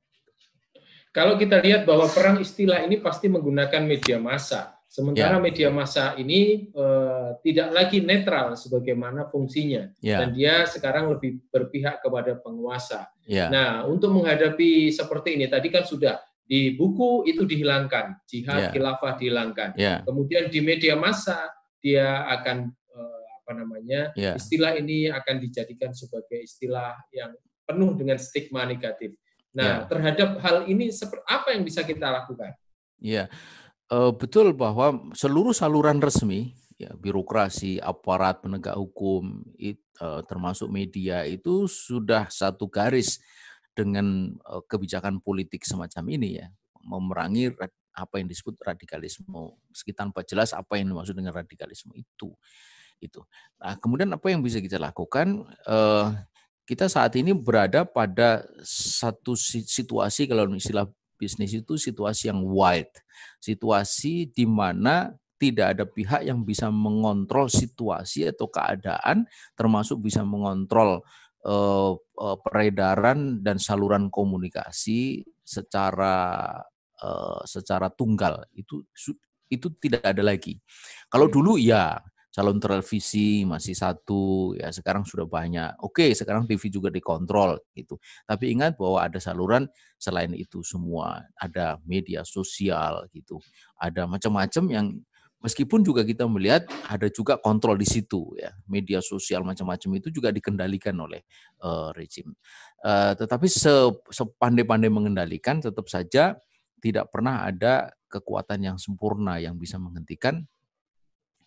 Kalau kita lihat bahwa perang istilah ini pasti menggunakan media massa, sementara ya. media massa ini uh, tidak lagi netral sebagaimana fungsinya, ya. dan dia sekarang lebih berpihak kepada penguasa. Ya. Nah, untuk menghadapi seperti ini tadi kan sudah di buku itu dihilangkan, jihad yeah. khilafah dihilangkan. Yeah. Kemudian di media massa dia akan uh, apa namanya yeah. istilah ini akan dijadikan sebagai istilah yang penuh dengan stigma negatif. Nah, yeah. terhadap hal ini seperti apa yang bisa kita lakukan? Iya, yeah. betul bahwa seluruh saluran resmi, ya birokrasi, aparat penegak hukum, it, uh, termasuk media itu sudah satu garis dengan kebijakan politik semacam ini ya, memerangi apa yang disebut radikalisme. Meski tanpa jelas apa yang dimaksud dengan radikalisme itu. Itu. Nah, kemudian apa yang bisa kita lakukan? Kita saat ini berada pada satu situasi kalau istilah bisnis itu situasi yang wild. Situasi di mana tidak ada pihak yang bisa mengontrol situasi atau keadaan termasuk bisa mengontrol uh, uh, peredaran dan saluran komunikasi secara uh, secara tunggal itu itu tidak ada lagi. Kalau hmm. dulu ya calon televisi masih satu ya sekarang sudah banyak. Oke, sekarang TV juga dikontrol gitu. Tapi ingat bahwa ada saluran selain itu semua, ada media sosial gitu. Ada macam-macam yang meskipun juga kita melihat ada juga kontrol di situ ya. Media sosial macam-macam itu juga dikendalikan oleh uh, rejim. Uh, tetapi sepandai-pandai mengendalikan tetap saja tidak pernah ada kekuatan yang sempurna yang bisa menghentikan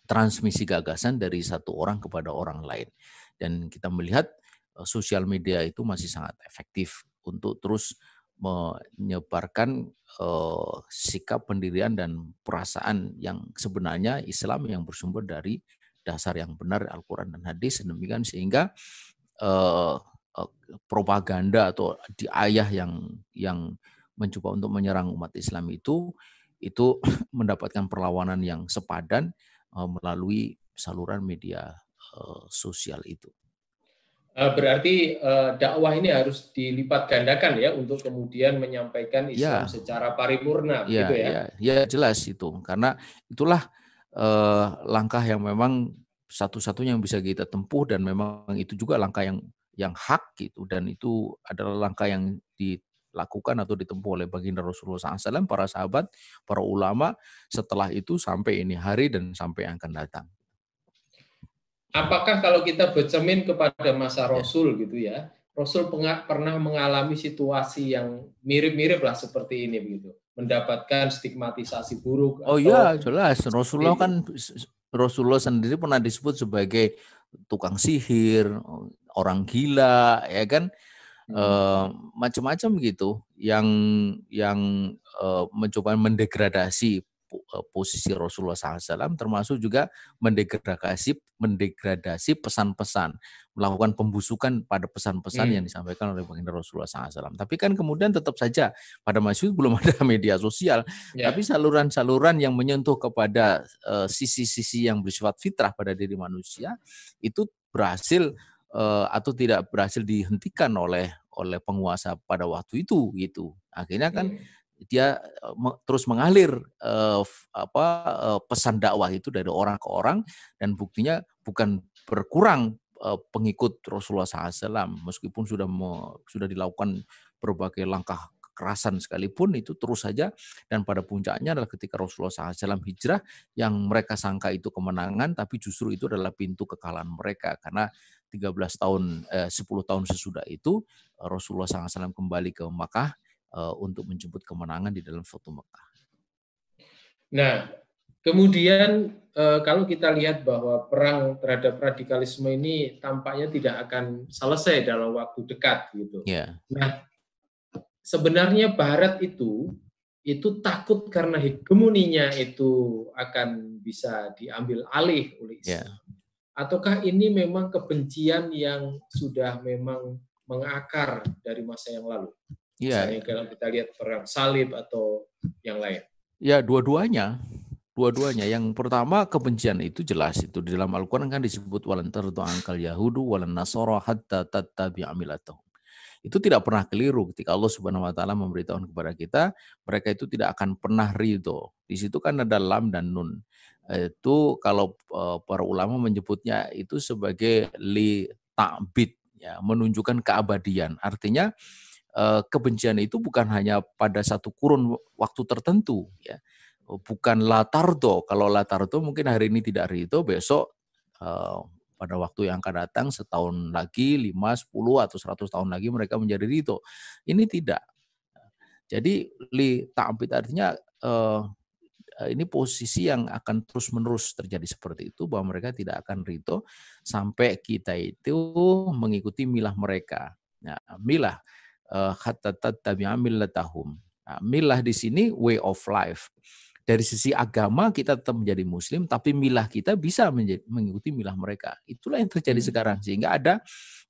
transmisi gagasan dari satu orang kepada orang lain. Dan kita melihat eh, sosial media itu masih sangat efektif untuk terus menyebarkan uh, sikap pendirian dan perasaan yang sebenarnya Islam yang bersumber dari dasar yang benar Al-Quran dan hadis demikian sehingga uh, propaganda atau di ayah yang yang mencoba untuk menyerang umat Islam itu itu mendapatkan perlawanan yang sepadan melalui saluran media sosial itu. Eh, berarti dakwah ini harus dilipat gandakan ya untuk kemudian menyampaikan Islam ya. secara paripurna, ya, gitu ya? Ya, ya jelas itu, karena itulah uh, langkah yang memang satu-satunya yang bisa kita tempuh dan memang itu juga langkah yang yang hak gitu dan itu adalah langkah yang di lakukan atau ditempuh oleh baginda Rasulullah SAW, para sahabat, para ulama, setelah itu sampai ini hari dan sampai yang akan datang. Apakah kalau kita bercermin kepada masa ya. Rasul gitu ya, Rasul pernah mengalami situasi yang mirip-mirip lah seperti ini begitu, mendapatkan stigmatisasi buruk. Oh iya, jelas. Rasulullah kan Rasulullah sendiri pernah disebut sebagai tukang sihir, orang gila, ya kan? hmm. macam-macam gitu yang yang uh, mencoba mendegradasi posisi Rasulullah SAW termasuk juga mendegradasi mendegradasi pesan-pesan melakukan pembusukan pada pesan-pesan hmm. yang disampaikan oleh baginda Rasulullah SAW. Tapi kan kemudian tetap saja pada masa itu belum ada media sosial, yeah. tapi saluran-saluran yang menyentuh kepada sisi-sisi uh, yang bersifat fitrah pada diri manusia itu berhasil uh, atau tidak berhasil dihentikan oleh oleh penguasa pada waktu itu gitu. Akhirnya kan hmm. Dia me, terus mengalir uh, apa uh, pesan dakwah itu dari orang ke orang dan buktinya bukan berkurang uh, pengikut Rasulullah SAW meskipun sudah me, sudah dilakukan berbagai langkah kekerasan sekalipun itu terus saja dan pada puncaknya adalah ketika Rasulullah SAW hijrah yang mereka sangka itu kemenangan tapi justru itu adalah pintu kekalahan mereka. Karena 13 tahun, eh, 10 tahun sesudah itu eh, Rasulullah SAW kembali ke Makkah eh, untuk menjemput kemenangan di dalam foto Makkah. Nah, kemudian eh, kalau kita lihat bahwa perang terhadap radikalisme ini tampaknya tidak akan selesai dalam waktu dekat gitu. Yeah. Nah, sebenarnya Barat itu itu takut karena hegemoninya itu akan bisa diambil alih oleh Islam. Yeah ataukah ini memang kebencian yang sudah memang mengakar dari masa yang lalu? Iya. Misalnya kalau kita lihat perang salib atau yang lain. Ya, dua-duanya. Dua-duanya. Yang pertama kebencian itu jelas itu di dalam Al-Qur'an kan disebut walan tardu angkal yahudu walan nasara hatta tattabi'a milatahum. Itu tidak pernah keliru ketika Allah Subhanahu wa taala memberitahu kepada kita mereka itu tidak akan pernah ridho. Di situ kan ada lam dan nun itu kalau para ulama menyebutnya itu sebagai li ta'bid ya menunjukkan keabadian artinya kebencian itu bukan hanya pada satu kurun waktu tertentu ya bukan latardo kalau latardo mungkin hari ini tidak ridho besok pada waktu yang akan datang setahun lagi, 5, 10 atau 100 tahun lagi mereka menjadi ridho. Ini tidak. Jadi li ta'bid artinya uh, ini posisi yang akan terus-menerus terjadi seperti itu bahwa mereka tidak akan ridho sampai kita itu mengikuti milah mereka. Nah, milah hatta tattabi'a millatahum. Nah, milah di sini way of life dari sisi agama kita tetap menjadi muslim tapi milah kita bisa menjadi, mengikuti milah mereka itulah yang terjadi hmm. sekarang sehingga ada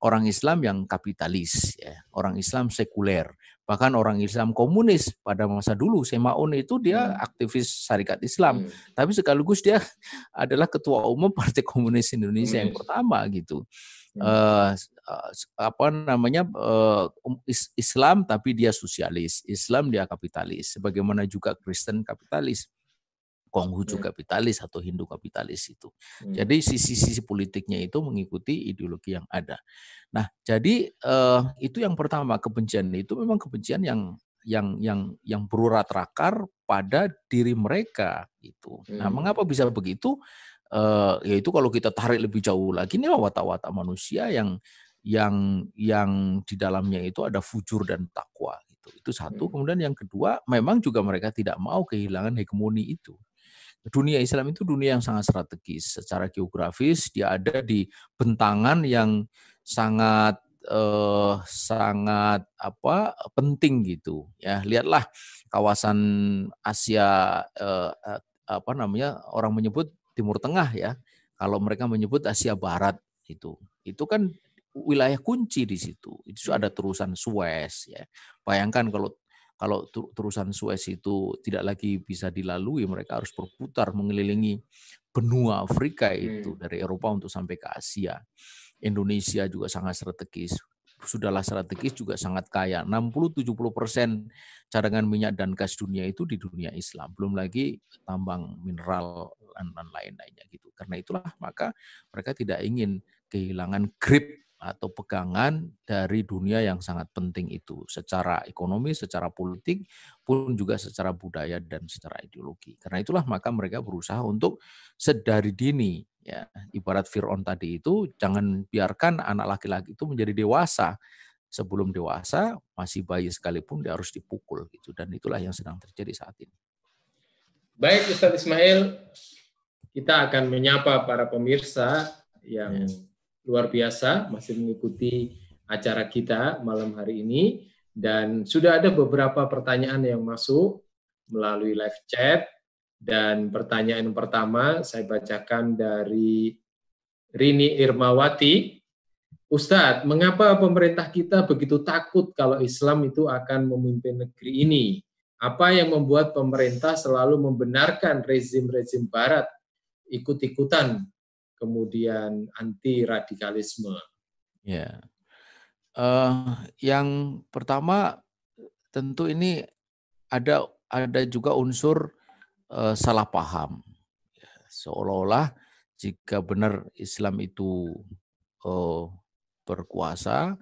orang Islam yang kapitalis ya orang Islam sekuler bahkan orang Islam komunis pada masa dulu Semaun itu dia hmm. aktivis syarikat Islam hmm. tapi sekaligus dia adalah ketua umum Partai Komunis Indonesia hmm. yang pertama gitu uh, apa namanya uh, Islam tapi dia sosialis, Islam dia kapitalis, sebagaimana juga Kristen kapitalis. Konghucu iya. kapitalis atau Hindu kapitalis itu. Hmm. Jadi sisi-sisi politiknya itu mengikuti ideologi yang ada. Nah, jadi uh, itu yang pertama kebencian itu memang kebencian yang yang yang yang berurat rakar pada diri mereka itu. Nah, hmm. mengapa bisa begitu? Uh, yaitu kalau kita tarik lebih jauh lagi ini watak-watak manusia yang yang yang di dalamnya itu ada fujur dan takwa itu itu satu. Hmm. kemudian yang kedua memang juga mereka tidak mau kehilangan hegemoni itu. Dunia Islam itu dunia yang sangat strategis. Secara geografis dia ada di bentangan yang sangat eh, sangat apa penting gitu. Ya lihatlah kawasan Asia eh, apa namanya orang menyebut Timur Tengah ya. Kalau mereka menyebut Asia Barat itu, itu kan wilayah kunci di situ. Itu ada terusan Suez ya. Bayangkan kalau kalau terusan Suez itu tidak lagi bisa dilalui, mereka harus berputar mengelilingi benua Afrika itu hmm. dari Eropa untuk sampai ke Asia. Indonesia juga sangat strategis sudahlah strategis juga sangat kaya. 60-70 persen cadangan minyak dan gas dunia itu di dunia Islam. Belum lagi tambang mineral dan lain-lainnya gitu. Karena itulah maka mereka tidak ingin kehilangan grip atau pegangan dari dunia yang sangat penting itu secara ekonomi, secara politik pun juga secara budaya dan secara ideologi. Karena itulah maka mereka berusaha untuk sedari dini ya ibarat Fir'aun tadi itu jangan biarkan anak laki-laki itu menjadi dewasa sebelum dewasa masih bayi sekalipun dia harus dipukul gitu dan itulah yang sedang terjadi saat ini. Baik Ustaz Ismail, kita akan menyapa para pemirsa yang ya. Luar biasa masih mengikuti acara kita malam hari ini dan sudah ada beberapa pertanyaan yang masuk melalui live chat dan pertanyaan pertama saya bacakan dari Rini Irmawati. Ustadz, mengapa pemerintah kita begitu takut kalau Islam itu akan memimpin negeri ini? Apa yang membuat pemerintah selalu membenarkan rezim-rezim Barat ikut-ikutan, kemudian anti radikalisme? Ya, uh, yang pertama tentu ini ada ada juga unsur uh, salah paham. Ya, seolah-olah jika benar Islam itu uh, berkuasa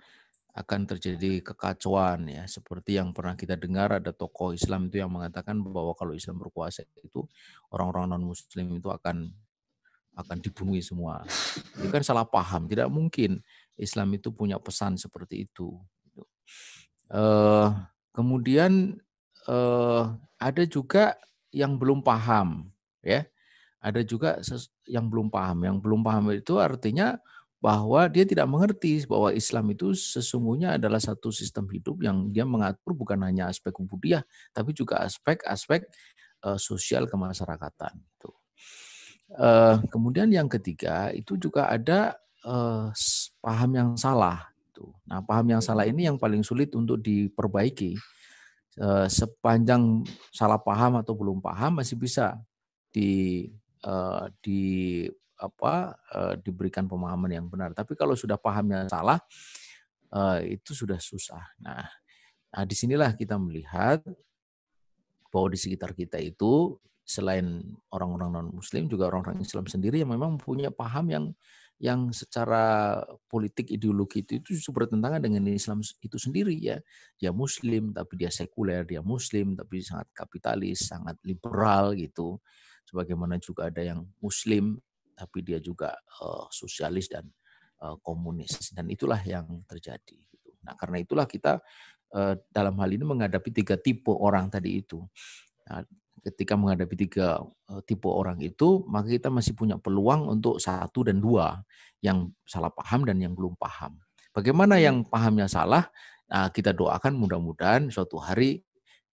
akan terjadi kekacauan ya seperti yang pernah kita dengar ada tokoh Islam itu yang mengatakan bahwa kalau Islam berkuasa itu orang-orang non muslim itu akan akan dibunuh semua. Itu kan salah paham, tidak mungkin Islam itu punya pesan seperti itu. Uh, kemudian uh, ada juga yang belum paham ya ada juga yang belum paham yang belum paham itu artinya bahwa dia tidak mengerti bahwa Islam itu sesungguhnya adalah satu sistem hidup yang dia mengatur bukan hanya aspek kubudiah tapi juga aspek-aspek uh, sosial kemasyarakatan. Uh, kemudian yang ketiga itu juga ada uh, paham yang salah. Nah, paham yang salah ini yang paling sulit untuk diperbaiki Eh, sepanjang salah paham atau belum paham masih bisa di uh, di apa uh, diberikan pemahaman yang benar. Tapi kalau sudah pahamnya salah uh, itu sudah susah. Nah, nah di sinilah kita melihat bahwa di sekitar kita itu selain orang-orang non Muslim juga orang-orang Islam sendiri yang memang punya paham yang yang secara politik ideologi itu, itu bertentangan dengan Islam itu sendiri ya. Dia muslim tapi dia sekuler, dia muslim tapi sangat kapitalis, sangat liberal gitu. Sebagaimana juga ada yang muslim tapi dia juga uh, sosialis dan uh, komunis dan itulah yang terjadi. Gitu. Nah karena itulah kita uh, dalam hal ini menghadapi tiga tipe orang tadi itu. Nah, ketika menghadapi tiga uh, tipe orang itu, maka kita masih punya peluang untuk satu dan dua yang salah paham dan yang belum paham. Bagaimana yang pahamnya salah? Nah, kita doakan mudah-mudahan suatu hari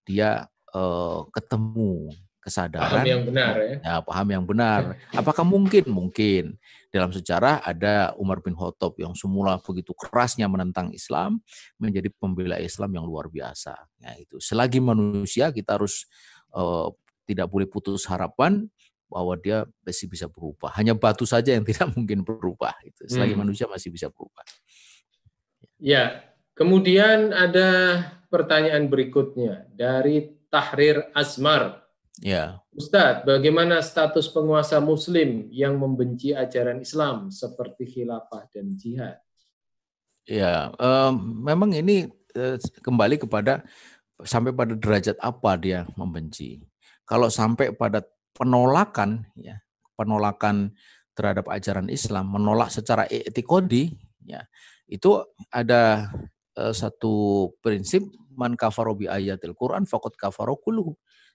dia uh, ketemu kesadaran. Paham yang benar ya. ya paham yang benar. Apakah mungkin? Mungkin. Dalam sejarah ada Umar bin Khattab yang semula begitu kerasnya menentang Islam menjadi pembela Islam yang luar biasa. Ya itu. Selagi manusia kita harus uh, tidak boleh putus harapan bahwa dia masih bisa berubah hanya batu saja yang tidak mungkin berubah itu selagi hmm. manusia masih bisa berubah ya kemudian ada pertanyaan berikutnya dari Tahrir Asmar Ya. Ustadz, bagaimana status penguasa Muslim yang membenci ajaran Islam seperti khilafah dan jihad? Ya, um, memang ini uh, kembali kepada sampai pada derajat apa dia membenci. Kalau sampai pada penolakan, ya, penolakan terhadap ajaran Islam, menolak secara etikodi, ya, itu ada uh, satu prinsip man kafaru bi ayatil Quran faqad kafaru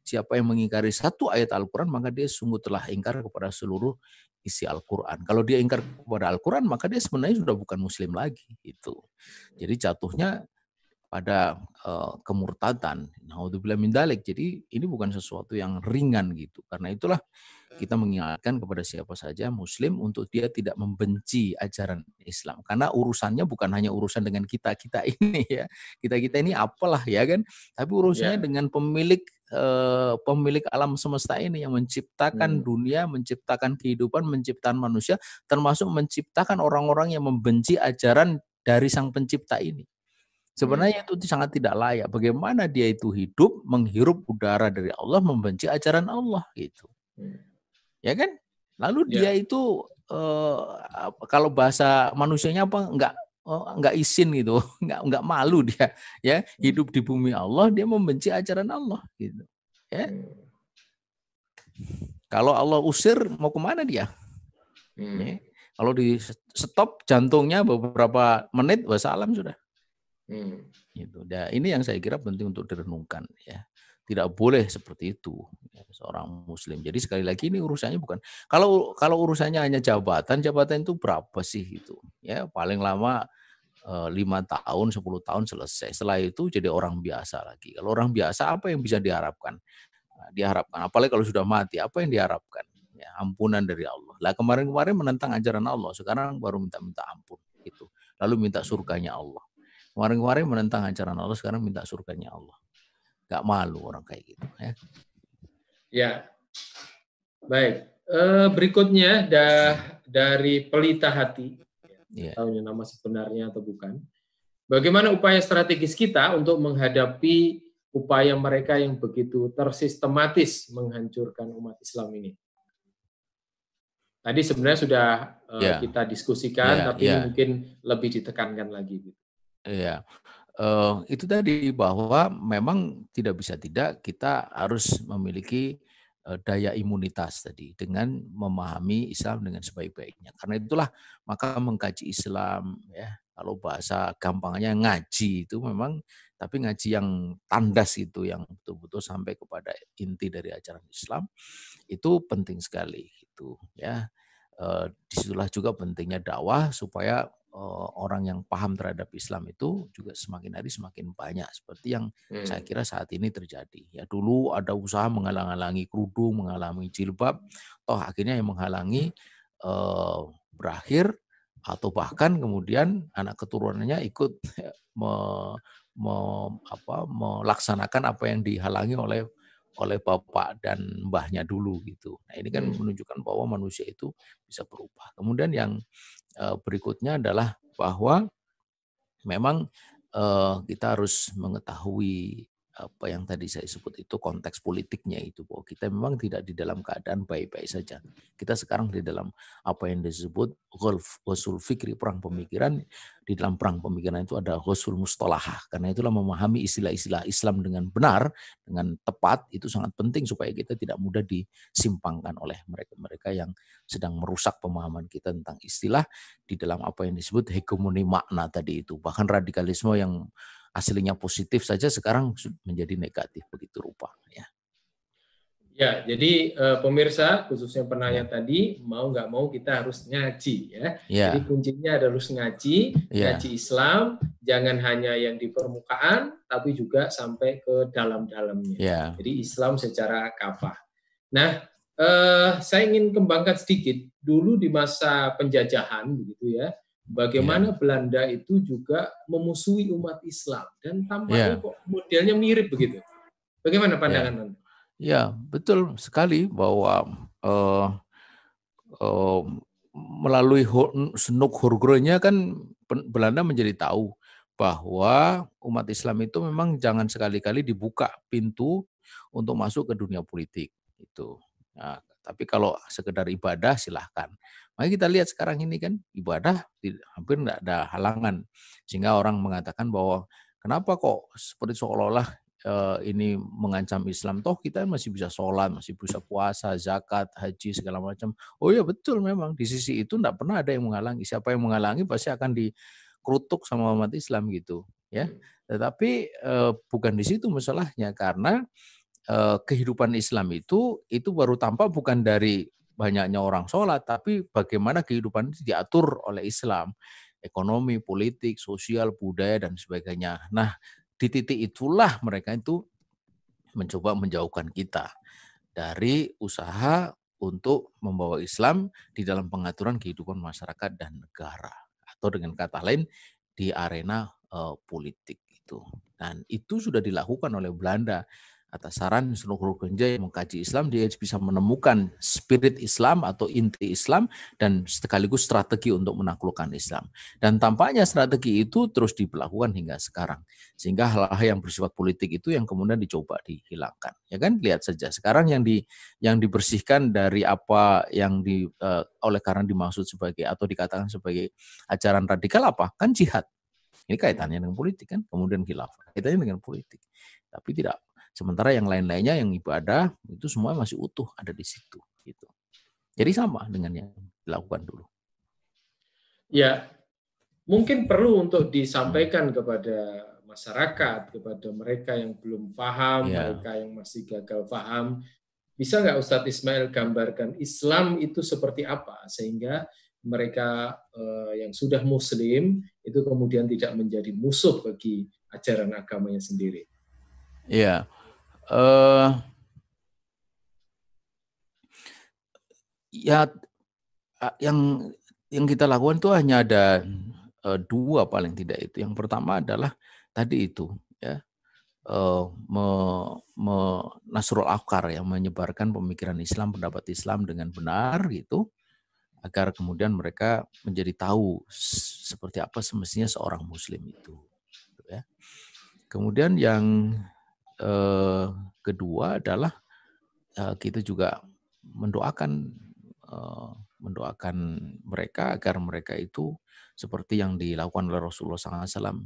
Siapa yang mengingkari satu ayat Al-Quran, maka dia sungguh telah ingkar kepada seluruh isi Al-Quran. Kalau dia ingkar kepada Al-Quran, maka dia sebenarnya sudah bukan Muslim lagi. Itu. Jadi jatuhnya pada uh, kemurtadan. Naudzubillah min dalik. Jadi ini bukan sesuatu yang ringan gitu. Karena itulah kita mengingatkan kepada siapa saja muslim untuk dia tidak membenci ajaran Islam karena urusannya bukan hanya urusan dengan kita-kita ini ya. Kita-kita ini apalah ya kan, tapi urusannya yeah. dengan pemilik uh, pemilik alam semesta ini yang menciptakan hmm. dunia, menciptakan kehidupan, menciptakan manusia termasuk menciptakan orang-orang yang membenci ajaran dari sang pencipta ini. Sebenarnya hmm. itu sangat tidak layak. Bagaimana dia itu hidup, menghirup udara dari Allah, membenci ajaran Allah gitu. Hmm ya kan? Lalu ya. dia itu uh, kalau bahasa manusianya apa enggak oh, enggak izin gitu, enggak enggak malu dia ya hmm. hidup di bumi Allah dia membenci ajaran Allah gitu. Ya. Kalau Allah usir mau ke mana dia? Hmm. Ya. Kalau di stop jantungnya beberapa menit wassalam sudah. Hmm. Gitu. Ya, ini yang saya kira penting untuk direnungkan ya tidak boleh seperti itu ya, seorang muslim. Jadi sekali lagi ini urusannya bukan kalau kalau urusannya hanya jabatan, jabatan itu berapa sih itu? Ya paling lama eh, lima tahun, 10 tahun selesai. Setelah itu jadi orang biasa lagi. Kalau orang biasa apa yang bisa diharapkan? Nah, diharapkan apalagi kalau sudah mati, apa yang diharapkan? Ya, ampunan dari Allah. Lah kemarin-kemarin menentang ajaran Allah, sekarang baru minta-minta ampun gitu. Lalu minta surganya Allah. Kemarin-kemarin menentang ajaran Allah, sekarang minta surganya Allah nggak malu orang kayak gitu ya. Ya, baik. Eh, berikutnya dah dari pelita hati, ya. tahu nama sebenarnya atau bukan. Bagaimana upaya strategis kita untuk menghadapi upaya mereka yang begitu tersistematis menghancurkan umat Islam ini? Tadi sebenarnya sudah ya. kita diskusikan, ya, tapi ya. mungkin lebih ditekankan lagi. Iya, uh, itu tadi bahwa memang tidak bisa tidak kita harus memiliki uh, daya imunitas tadi dengan memahami Islam dengan sebaik-baiknya. Karena itulah maka mengkaji Islam ya kalau bahasa gampangnya ngaji itu memang tapi ngaji yang tandas itu yang betul-betul sampai kepada inti dari ajaran Islam itu penting sekali itu ya. Uh, di situlah juga pentingnya dakwah supaya orang yang paham terhadap Islam itu juga semakin hari semakin banyak seperti yang hmm. saya kira saat ini terjadi. Ya dulu ada usaha menghalang-halangi kerudung, menghalangi jilbab, toh akhirnya yang menghalangi eh, berakhir atau bahkan kemudian anak keturunannya ikut me, me, apa, melaksanakan apa yang dihalangi oleh oleh bapak dan mbahnya dulu gitu. Nah ini kan hmm. menunjukkan bahwa manusia itu bisa berubah. Kemudian yang Eh, berikutnya adalah bahwa memang eh, kita harus mengetahui apa yang tadi saya sebut itu konteks politiknya itu bahwa kita memang tidak di dalam keadaan baik-baik saja. Kita sekarang di dalam apa yang disebut ghusul fikri perang pemikiran. Di dalam perang pemikiran itu ada ghusul mustalahah. Karena itulah memahami istilah-istilah Islam dengan benar, dengan tepat itu sangat penting supaya kita tidak mudah disimpangkan oleh mereka-mereka yang sedang merusak pemahaman kita tentang istilah di dalam apa yang disebut hegemoni makna tadi itu. Bahkan radikalisme yang aslinya positif saja sekarang menjadi negatif begitu rupa ya. Ya, jadi uh, pemirsa khususnya penanya ya. tadi mau nggak mau kita harus ngaji ya. ya. Jadi kuncinya harus ngaji, ya. ngaji Islam, jangan hanya yang di permukaan, tapi juga sampai ke dalam-dalamnya. Ya. Jadi Islam secara kafah. Nah, uh, saya ingin kembangkan sedikit dulu di masa penjajahan begitu ya bagaimana yeah. Belanda itu juga memusuhi umat Islam dan tampaknya yeah. kok modelnya mirip begitu. Bagaimana pandangan yeah. Anda? Ya, betul sekali bahwa uh, uh, melalui senuk hurgronya kan Belanda menjadi tahu bahwa umat Islam itu memang jangan sekali-kali dibuka pintu untuk masuk ke dunia politik itu. Nah, tapi kalau sekedar ibadah silahkan. Maka kita lihat sekarang ini kan ibadah hampir tidak ada halangan. Sehingga orang mengatakan bahwa kenapa kok seperti seolah-olah uh, ini mengancam Islam. Toh kita masih bisa sholat, masih bisa puasa, zakat, haji, segala macam. Oh ya betul memang. Di sisi itu tidak pernah ada yang menghalangi. Siapa yang menghalangi pasti akan dikerutuk sama umat Islam gitu. ya. Hmm. Tetapi uh, bukan di situ masalahnya. Karena uh, kehidupan Islam itu itu baru tampak bukan dari banyaknya orang sholat, tapi bagaimana kehidupan itu diatur oleh Islam, ekonomi, politik, sosial, budaya, dan sebagainya. Nah, di titik itulah mereka itu mencoba menjauhkan kita dari usaha untuk membawa Islam di dalam pengaturan kehidupan masyarakat dan negara atau dengan kata lain di arena uh, politik itu. Dan itu sudah dilakukan oleh Belanda atas saran seluruh Genja yang mengkaji Islam, dia bisa menemukan spirit Islam atau inti Islam dan sekaligus strategi untuk menaklukkan Islam. Dan tampaknya strategi itu terus diberlakukan hingga sekarang. Sehingga hal-hal yang bersifat politik itu yang kemudian dicoba dihilangkan. Ya kan? Lihat saja sekarang yang di yang dibersihkan dari apa yang di uh, oleh karena dimaksud sebagai atau dikatakan sebagai ajaran radikal apa? Kan jihad. Ini kaitannya dengan politik kan, kemudian khilafah. Kaitannya dengan politik. Tapi tidak Sementara yang lain-lainnya yang ibadah itu semua masih utuh ada di situ gitu. Jadi sama dengan yang dilakukan dulu. Ya, mungkin perlu untuk disampaikan kepada masyarakat, kepada mereka yang belum paham, ya. mereka yang masih gagal paham. Bisa nggak Ustadz Ismail gambarkan Islam itu seperti apa sehingga mereka eh, yang sudah Muslim itu kemudian tidak menjadi musuh bagi ajaran agamanya sendiri. Iya, uh, ya yang yang kita lakukan itu hanya ada uh, dua paling tidak itu. Yang pertama adalah tadi itu ya uh, me, me, Nasrul Akar yang menyebarkan pemikiran Islam, pendapat Islam dengan benar gitu agar kemudian mereka menjadi tahu seperti apa semestinya seorang muslim itu gitu ya. Kemudian yang eh, kedua adalah eh, kita juga mendoakan eh, mendoakan mereka agar mereka itu seperti yang dilakukan oleh Rasulullah SAW.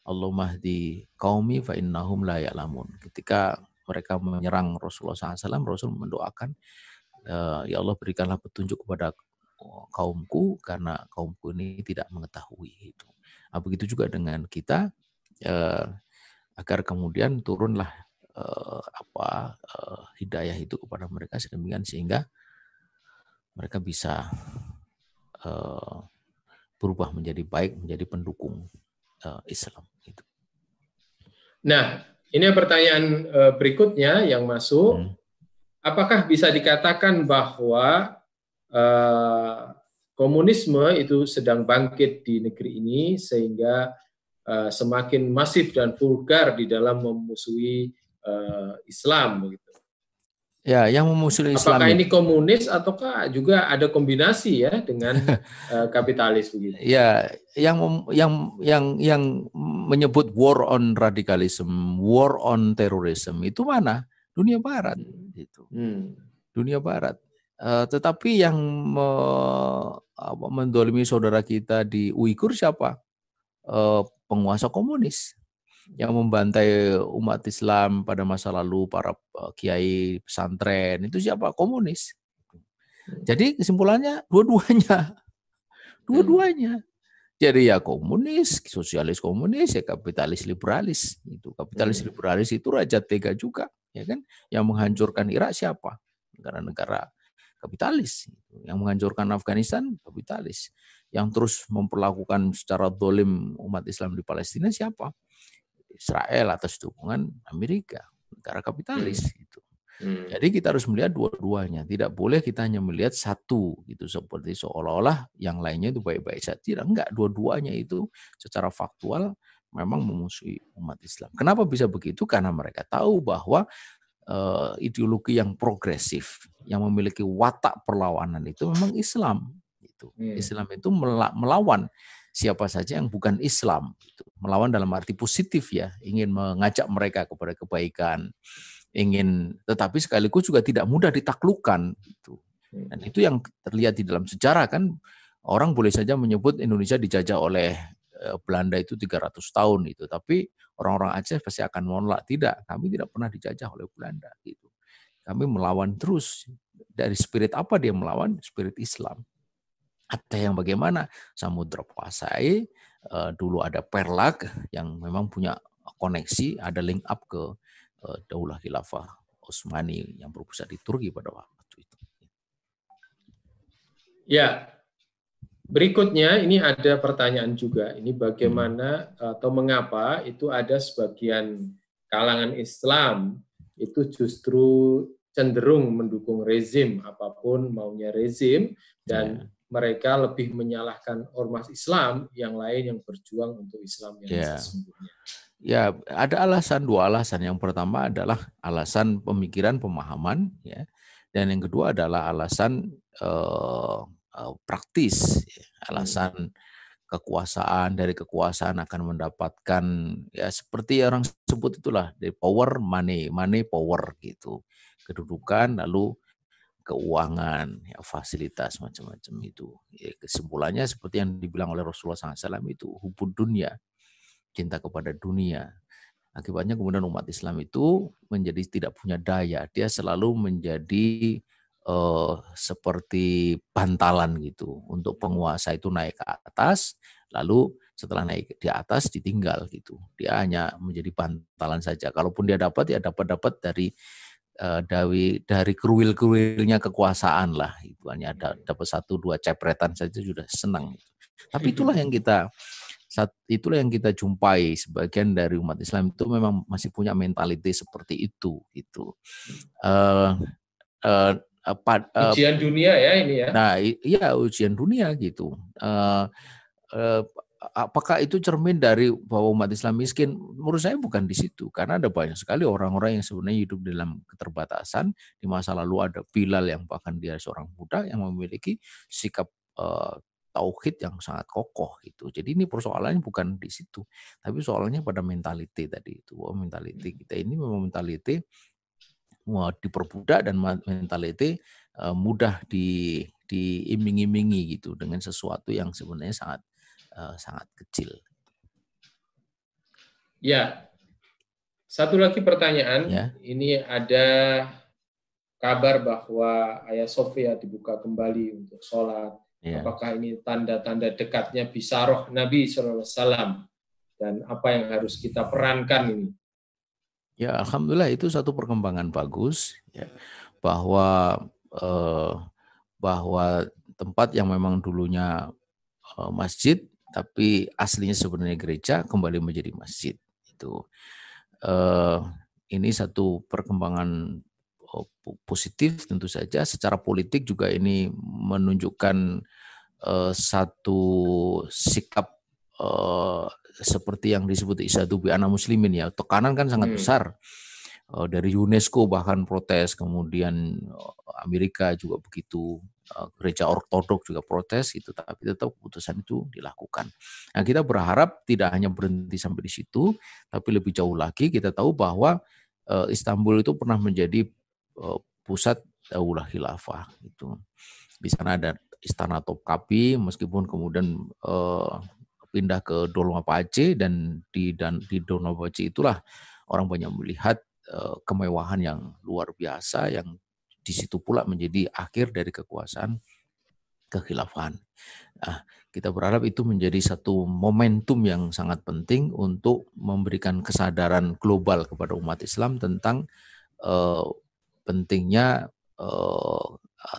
Allahumma di kaumi fa innahum la ya'lamun. Ketika mereka menyerang Rasulullah SAW, Rasul mendoakan, ya Allah berikanlah petunjuk kepada kaumku karena kaumku ini tidak mengetahui itu. Nah, begitu juga dengan kita, agar kemudian turunlah uh, apa uh, hidayah itu kepada mereka sedemikian sehingga mereka bisa uh, berubah menjadi baik menjadi pendukung uh, Islam itu. Nah, ini pertanyaan uh, berikutnya yang masuk. Hmm. Apakah bisa dikatakan bahwa uh, komunisme itu sedang bangkit di negeri ini sehingga Eh, semakin masif dan vulgar di dalam memusuhi uh, Islam begitu. Ya, yang memusuhi Islam. Apakah ini komunis ataukah juga ada kombinasi ya dengan uh, kapitalis begitu? Ya, yang yang yang yang menyebut war on radikalisme, war on terrorism itu mana? Dunia Barat itu. Hmm. Dunia Barat. Uh, tetapi yang me, apa, mendolimi saudara kita di Uighur siapa? Uh, penguasa komunis yang membantai umat Islam pada masa lalu para uh, kiai pesantren itu siapa? Komunis. Jadi kesimpulannya dua-duanya, dua-duanya. Jadi ya komunis, sosialis komunis, ya kapitalis liberalis. Itu kapitalis hmm. liberalis itu raja tega juga, ya kan? Yang menghancurkan Irak siapa? Negara-negara kapitalis. Yang menghancurkan Afghanistan kapitalis. Yang terus memperlakukan secara dolim umat Islam di Palestina siapa? Israel atas dukungan Amerika, negara kapitalis. Hmm. Itu. Hmm. Jadi kita harus melihat dua-duanya. Tidak boleh kita hanya melihat satu gitu seperti seolah-olah yang lainnya itu baik-baik saja. Tidak, enggak. Dua-duanya itu secara faktual memang memusuhi umat Islam. Kenapa bisa begitu? Karena mereka tahu bahwa uh, ideologi yang progresif, yang memiliki watak perlawanan itu memang Islam. Itu. Hmm. Islam itu melawan siapa saja yang bukan Islam. Itu. Melawan dalam arti positif ya, ingin mengajak mereka kepada kebaikan ingin tetapi sekaligus juga tidak mudah ditaklukkan itu. Dan hmm. itu yang terlihat di dalam sejarah kan orang boleh saja menyebut Indonesia dijajah oleh eh, Belanda itu 300 tahun itu, tapi orang-orang Aceh pasti akan menolak tidak, kami tidak pernah dijajah oleh Belanda gitu. Kami melawan terus dari spirit apa dia melawan? Spirit Islam. Ada yang bagaimana? Samudra Pasai, eh, dulu ada Perlak yang memang punya koneksi, ada link up ke uh, Daulah Khilafah Utsmani yang berpusat di Turki pada waktu itu. Ya, berikutnya ini ada pertanyaan juga. Ini bagaimana hmm. atau mengapa itu ada sebagian kalangan Islam itu justru cenderung mendukung rezim apa pun maunya rezim dan yeah. Mereka lebih menyalahkan ormas Islam yang lain yang berjuang untuk Islam yang yeah. sesungguhnya. Ya, ada alasan dua alasan. Yang pertama adalah alasan pemikiran pemahaman, ya, dan yang kedua adalah alasan uh, uh, praktis, ya. alasan kekuasaan dari kekuasaan akan mendapatkan ya seperti orang sebut itulah dari power money, money power gitu, kedudukan lalu keuangan, ya, fasilitas macam-macam itu. Ya, kesimpulannya seperti yang dibilang oleh Rasulullah SAW itu hubud dunia cinta kepada dunia. Akibatnya kemudian umat Islam itu menjadi tidak punya daya. Dia selalu menjadi uh, seperti bantalan gitu untuk penguasa itu naik ke atas, lalu setelah naik di atas ditinggal gitu. Dia hanya menjadi bantalan saja. Kalaupun dia dapat ya dapat dapat dari uh, dari dari keruil-keruilnya kekuasaan lah. Itu hanya ada dapat satu dua cepretan saja sudah senang. Tapi itulah yang kita saat itulah yang kita jumpai sebagian dari umat Islam itu memang masih punya mentality seperti itu gitu. Uh, uh, uh, ujian dunia ya ini ya. Nah, iya ujian dunia gitu. Uh, uh, apakah itu cermin dari bahwa umat Islam miskin? Menurut saya bukan di situ, karena ada banyak sekali orang-orang yang sebenarnya hidup dalam keterbatasan. Di masa lalu ada Bilal yang bahkan dia seorang budak yang memiliki sikap uh, tauhid yang sangat kokoh gitu. Jadi ini persoalannya bukan di situ, tapi soalnya pada mentality tadi itu. Oh, mentality hmm. kita ini memang mentality mau diperbudak dan mentality uh, mudah di diiming-imingi gitu dengan sesuatu yang sebenarnya sangat uh, sangat kecil. Ya. Satu lagi pertanyaan. Ya. Ini ada kabar bahwa Ayah Sofia dibuka kembali untuk sholat Ya. Apakah ini tanda-tanda dekatnya bisaroh Nabi SAW dan apa yang harus kita perankan ini? Ya, alhamdulillah itu satu perkembangan bagus ya bahwa eh, bahwa tempat yang memang dulunya eh, masjid tapi aslinya sebenarnya gereja kembali menjadi masjid itu eh, ini satu perkembangan Oh, positif tentu saja. Secara politik juga ini menunjukkan uh, satu sikap uh, seperti yang disebut Isadu bi anak muslimin ya. Tekanan kan sangat hmm. besar uh, dari UNESCO bahkan protes, kemudian Amerika juga begitu. Gereja ortodok juga protes itu tapi tetap keputusan itu dilakukan. Nah, kita berharap tidak hanya berhenti sampai di situ tapi lebih jauh lagi kita tahu bahwa Istanbul itu pernah menjadi pusat daulah khilafah itu. Di sana ada istana Topkapi meskipun kemudian pindah ke Dolmapace dan di dan di Dolmapace itulah orang banyak melihat kemewahan yang luar biasa yang di situ pula menjadi akhir dari kekuasaan kekhilafahan. Nah, kita berharap itu menjadi satu momentum yang sangat penting untuk memberikan kesadaran global kepada umat Islam tentang uh, pentingnya uh,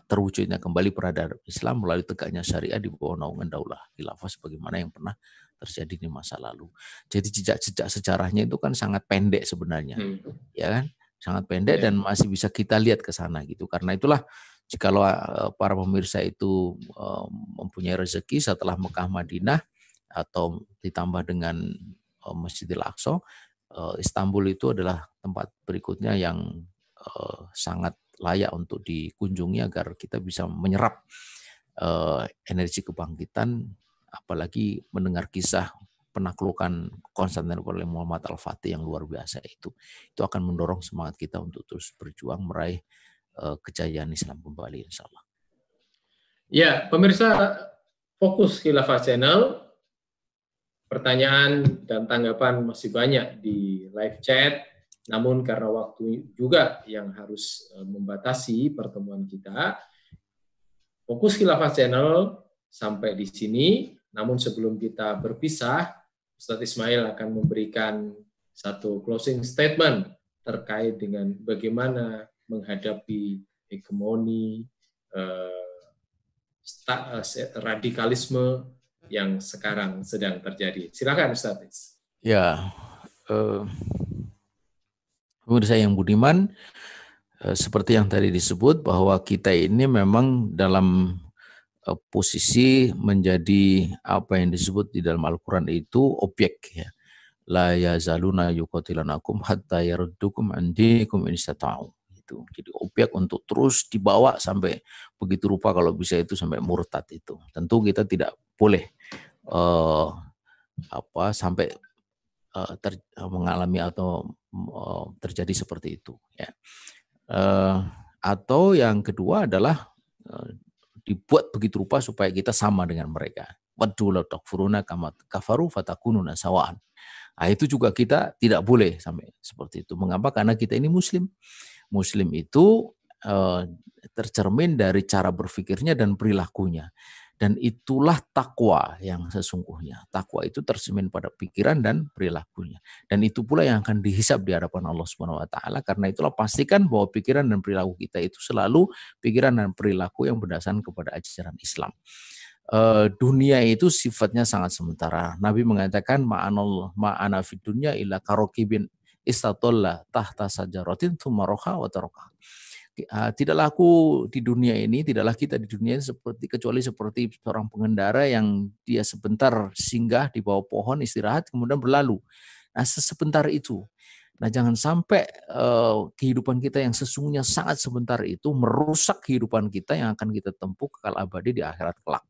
terwujudnya kembali peradaban Islam melalui tegaknya syariah di bawah naungan daulah khilafah sebagaimana yang pernah terjadi di masa lalu. Jadi jejak-jejak sejarahnya itu kan sangat pendek sebenarnya, hmm. ya kan? Sangat pendek yeah. dan masih bisa kita lihat ke sana gitu. Karena itulah jikalau uh, para pemirsa itu uh, mempunyai rezeki setelah Mekah Madinah atau ditambah dengan uh, Masjidil Aqsa, Istanbul itu adalah tempat berikutnya yang sangat layak untuk dikunjungi agar kita bisa menyerap energi kebangkitan apalagi mendengar kisah penaklukan Konstantinopel Muhammad Al-Fatih yang luar biasa itu. Itu akan mendorong semangat kita untuk terus berjuang meraih uh, kejayaan Islam kembali insya Allah. Ya, pemirsa fokus Khilafah Channel, pertanyaan dan tanggapan masih banyak di live chat, namun karena waktu juga yang harus eh, membatasi pertemuan kita, fokus Khilafah Channel sampai di sini. Namun sebelum kita berpisah, Ustadz Ismail akan memberikan satu closing statement terkait dengan bagaimana menghadapi hegemoni eh, eh radikalisme yang sekarang sedang terjadi. Silakan Ustadz. Ya, eh, pemirsa yang budiman, eh, seperti yang tadi disebut bahwa kita ini memang dalam posisi menjadi apa yang disebut di dalam Al-Quran itu objek ya. La yazaluna yuqatilanakum hatta yaruddukum andikum istata'u. Itu. Jadi objek untuk terus dibawa sampai begitu rupa kalau bisa itu sampai murtad itu. Tentu kita tidak boleh uh, apa sampai uh, ter, mengalami atau uh, terjadi seperti itu ya. Uh, atau yang kedua adalah dibuat begitu rupa supaya kita sama dengan mereka. Waddu takfuruna kama kafaru sawaan. Nah, itu juga kita tidak boleh sampai seperti itu. Mengapa? Karena kita ini muslim. Muslim itu uh, tercermin dari cara berpikirnya dan perilakunya. Dan itulah takwa yang sesungguhnya. Takwa itu tersemin pada pikiran dan perilakunya. Dan itu pula yang akan dihisap di hadapan Allah Subhanahu wa taala. Karena itulah pastikan bahwa pikiran dan perilaku kita itu selalu pikiran dan perilaku yang berdasarkan kepada ajaran Islam. Uh, dunia itu sifatnya sangat sementara. Nabi mengatakan ma'anal ma'ana fid dunya karokibin istatolla tahta sajaratin thumma roha wa taroka tidaklah aku di dunia ini, tidaklah kita di dunia ini seperti kecuali seperti seorang pengendara yang dia sebentar singgah di bawah pohon istirahat kemudian berlalu. Nah, sebentar itu. Nah, jangan sampai uh, kehidupan kita yang sesungguhnya sangat sebentar itu merusak kehidupan kita yang akan kita tempuh kekal abadi di akhirat kelak.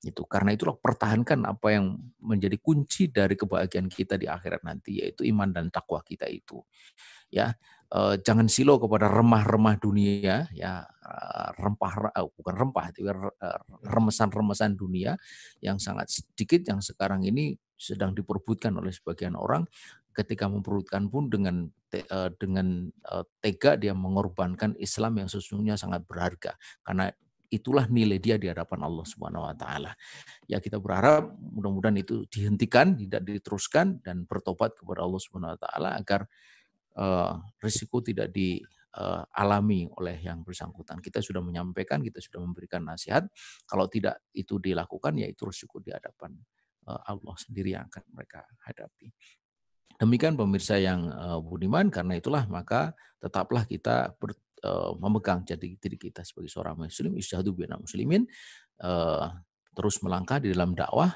Itu karena itulah pertahankan apa yang menjadi kunci dari kebahagiaan kita di akhirat nanti yaitu iman dan takwa kita itu. Ya, jangan silo kepada remah-remah dunia ya uh, rempah uh, bukan rempah tapi remesan-remesan dunia yang sangat sedikit yang sekarang ini sedang diperbutkan oleh sebagian orang ketika memperbutkan pun dengan dengan tega dia mengorbankan Islam yang sesungguhnya sangat berharga karena itulah nilai dia di hadapan Allah Subhanahu wa taala. Ya kita berharap mudah-mudahan itu dihentikan, tidak diteruskan dan bertobat kepada Allah Subhanahu wa taala agar risiko tidak dialami uh, oleh yang bersangkutan. Kita sudah menyampaikan, kita sudah memberikan nasihat. Kalau tidak itu dilakukan, ya itu risiko di hadapan uh, Allah sendiri yang akan mereka hadapi. Demikian pemirsa yang budiman, karena itulah maka tetaplah kita ber, memegang jadi diri kita sebagai seorang muslim, isyhadu bina muslimin, terus melangkah di dalam dakwah,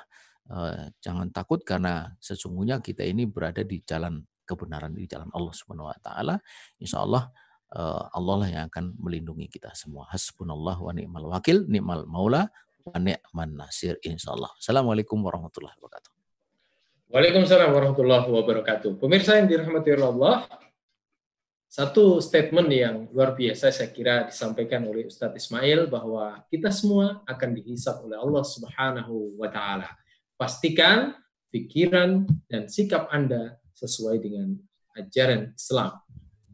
jangan takut karena sesungguhnya kita ini berada di jalan kebenaran di jalan Allah Subhanahu wa taala. Insya Allah uh, Allah lah yang akan melindungi kita semua. Hasbunallah wa ni'mal wakil, ni'mal maula, wa ni'man nasir insyaallah. Assalamualaikum warahmatullahi wabarakatuh. Waalaikumsalam warahmatullahi wabarakatuh. Pemirsa yang dirahmati Allah, satu statement yang luar biasa saya kira disampaikan oleh Ustadz Ismail bahwa kita semua akan dihisap oleh Allah Subhanahu wa taala. Pastikan pikiran dan sikap Anda sesuai dengan ajaran Islam.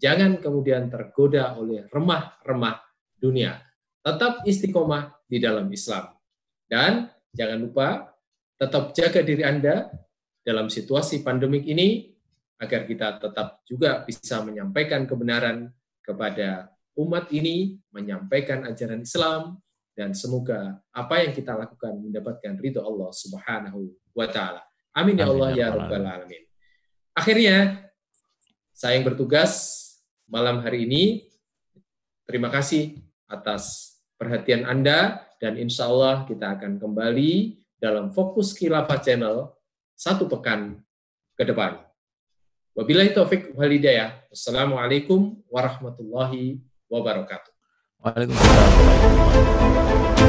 Jangan kemudian tergoda oleh remah-remah dunia. Tetap istiqomah di dalam Islam. Dan jangan lupa tetap jaga diri Anda dalam situasi pandemik ini agar kita tetap juga bisa menyampaikan kebenaran kepada umat ini, menyampaikan ajaran Islam, dan semoga apa yang kita lakukan mendapatkan ridho Allah Subhanahu wa taala. Amin ya Allah ya, ya rabbal alamin. Akhirnya saya yang bertugas malam hari ini terima kasih atas perhatian Anda dan insya Allah kita akan kembali dalam fokus khilafah channel satu pekan ke depan. Wabillahi taufik wal hidayah. Wassalamualaikum warahmatullahi wabarakatuh. Waalaikumsalam.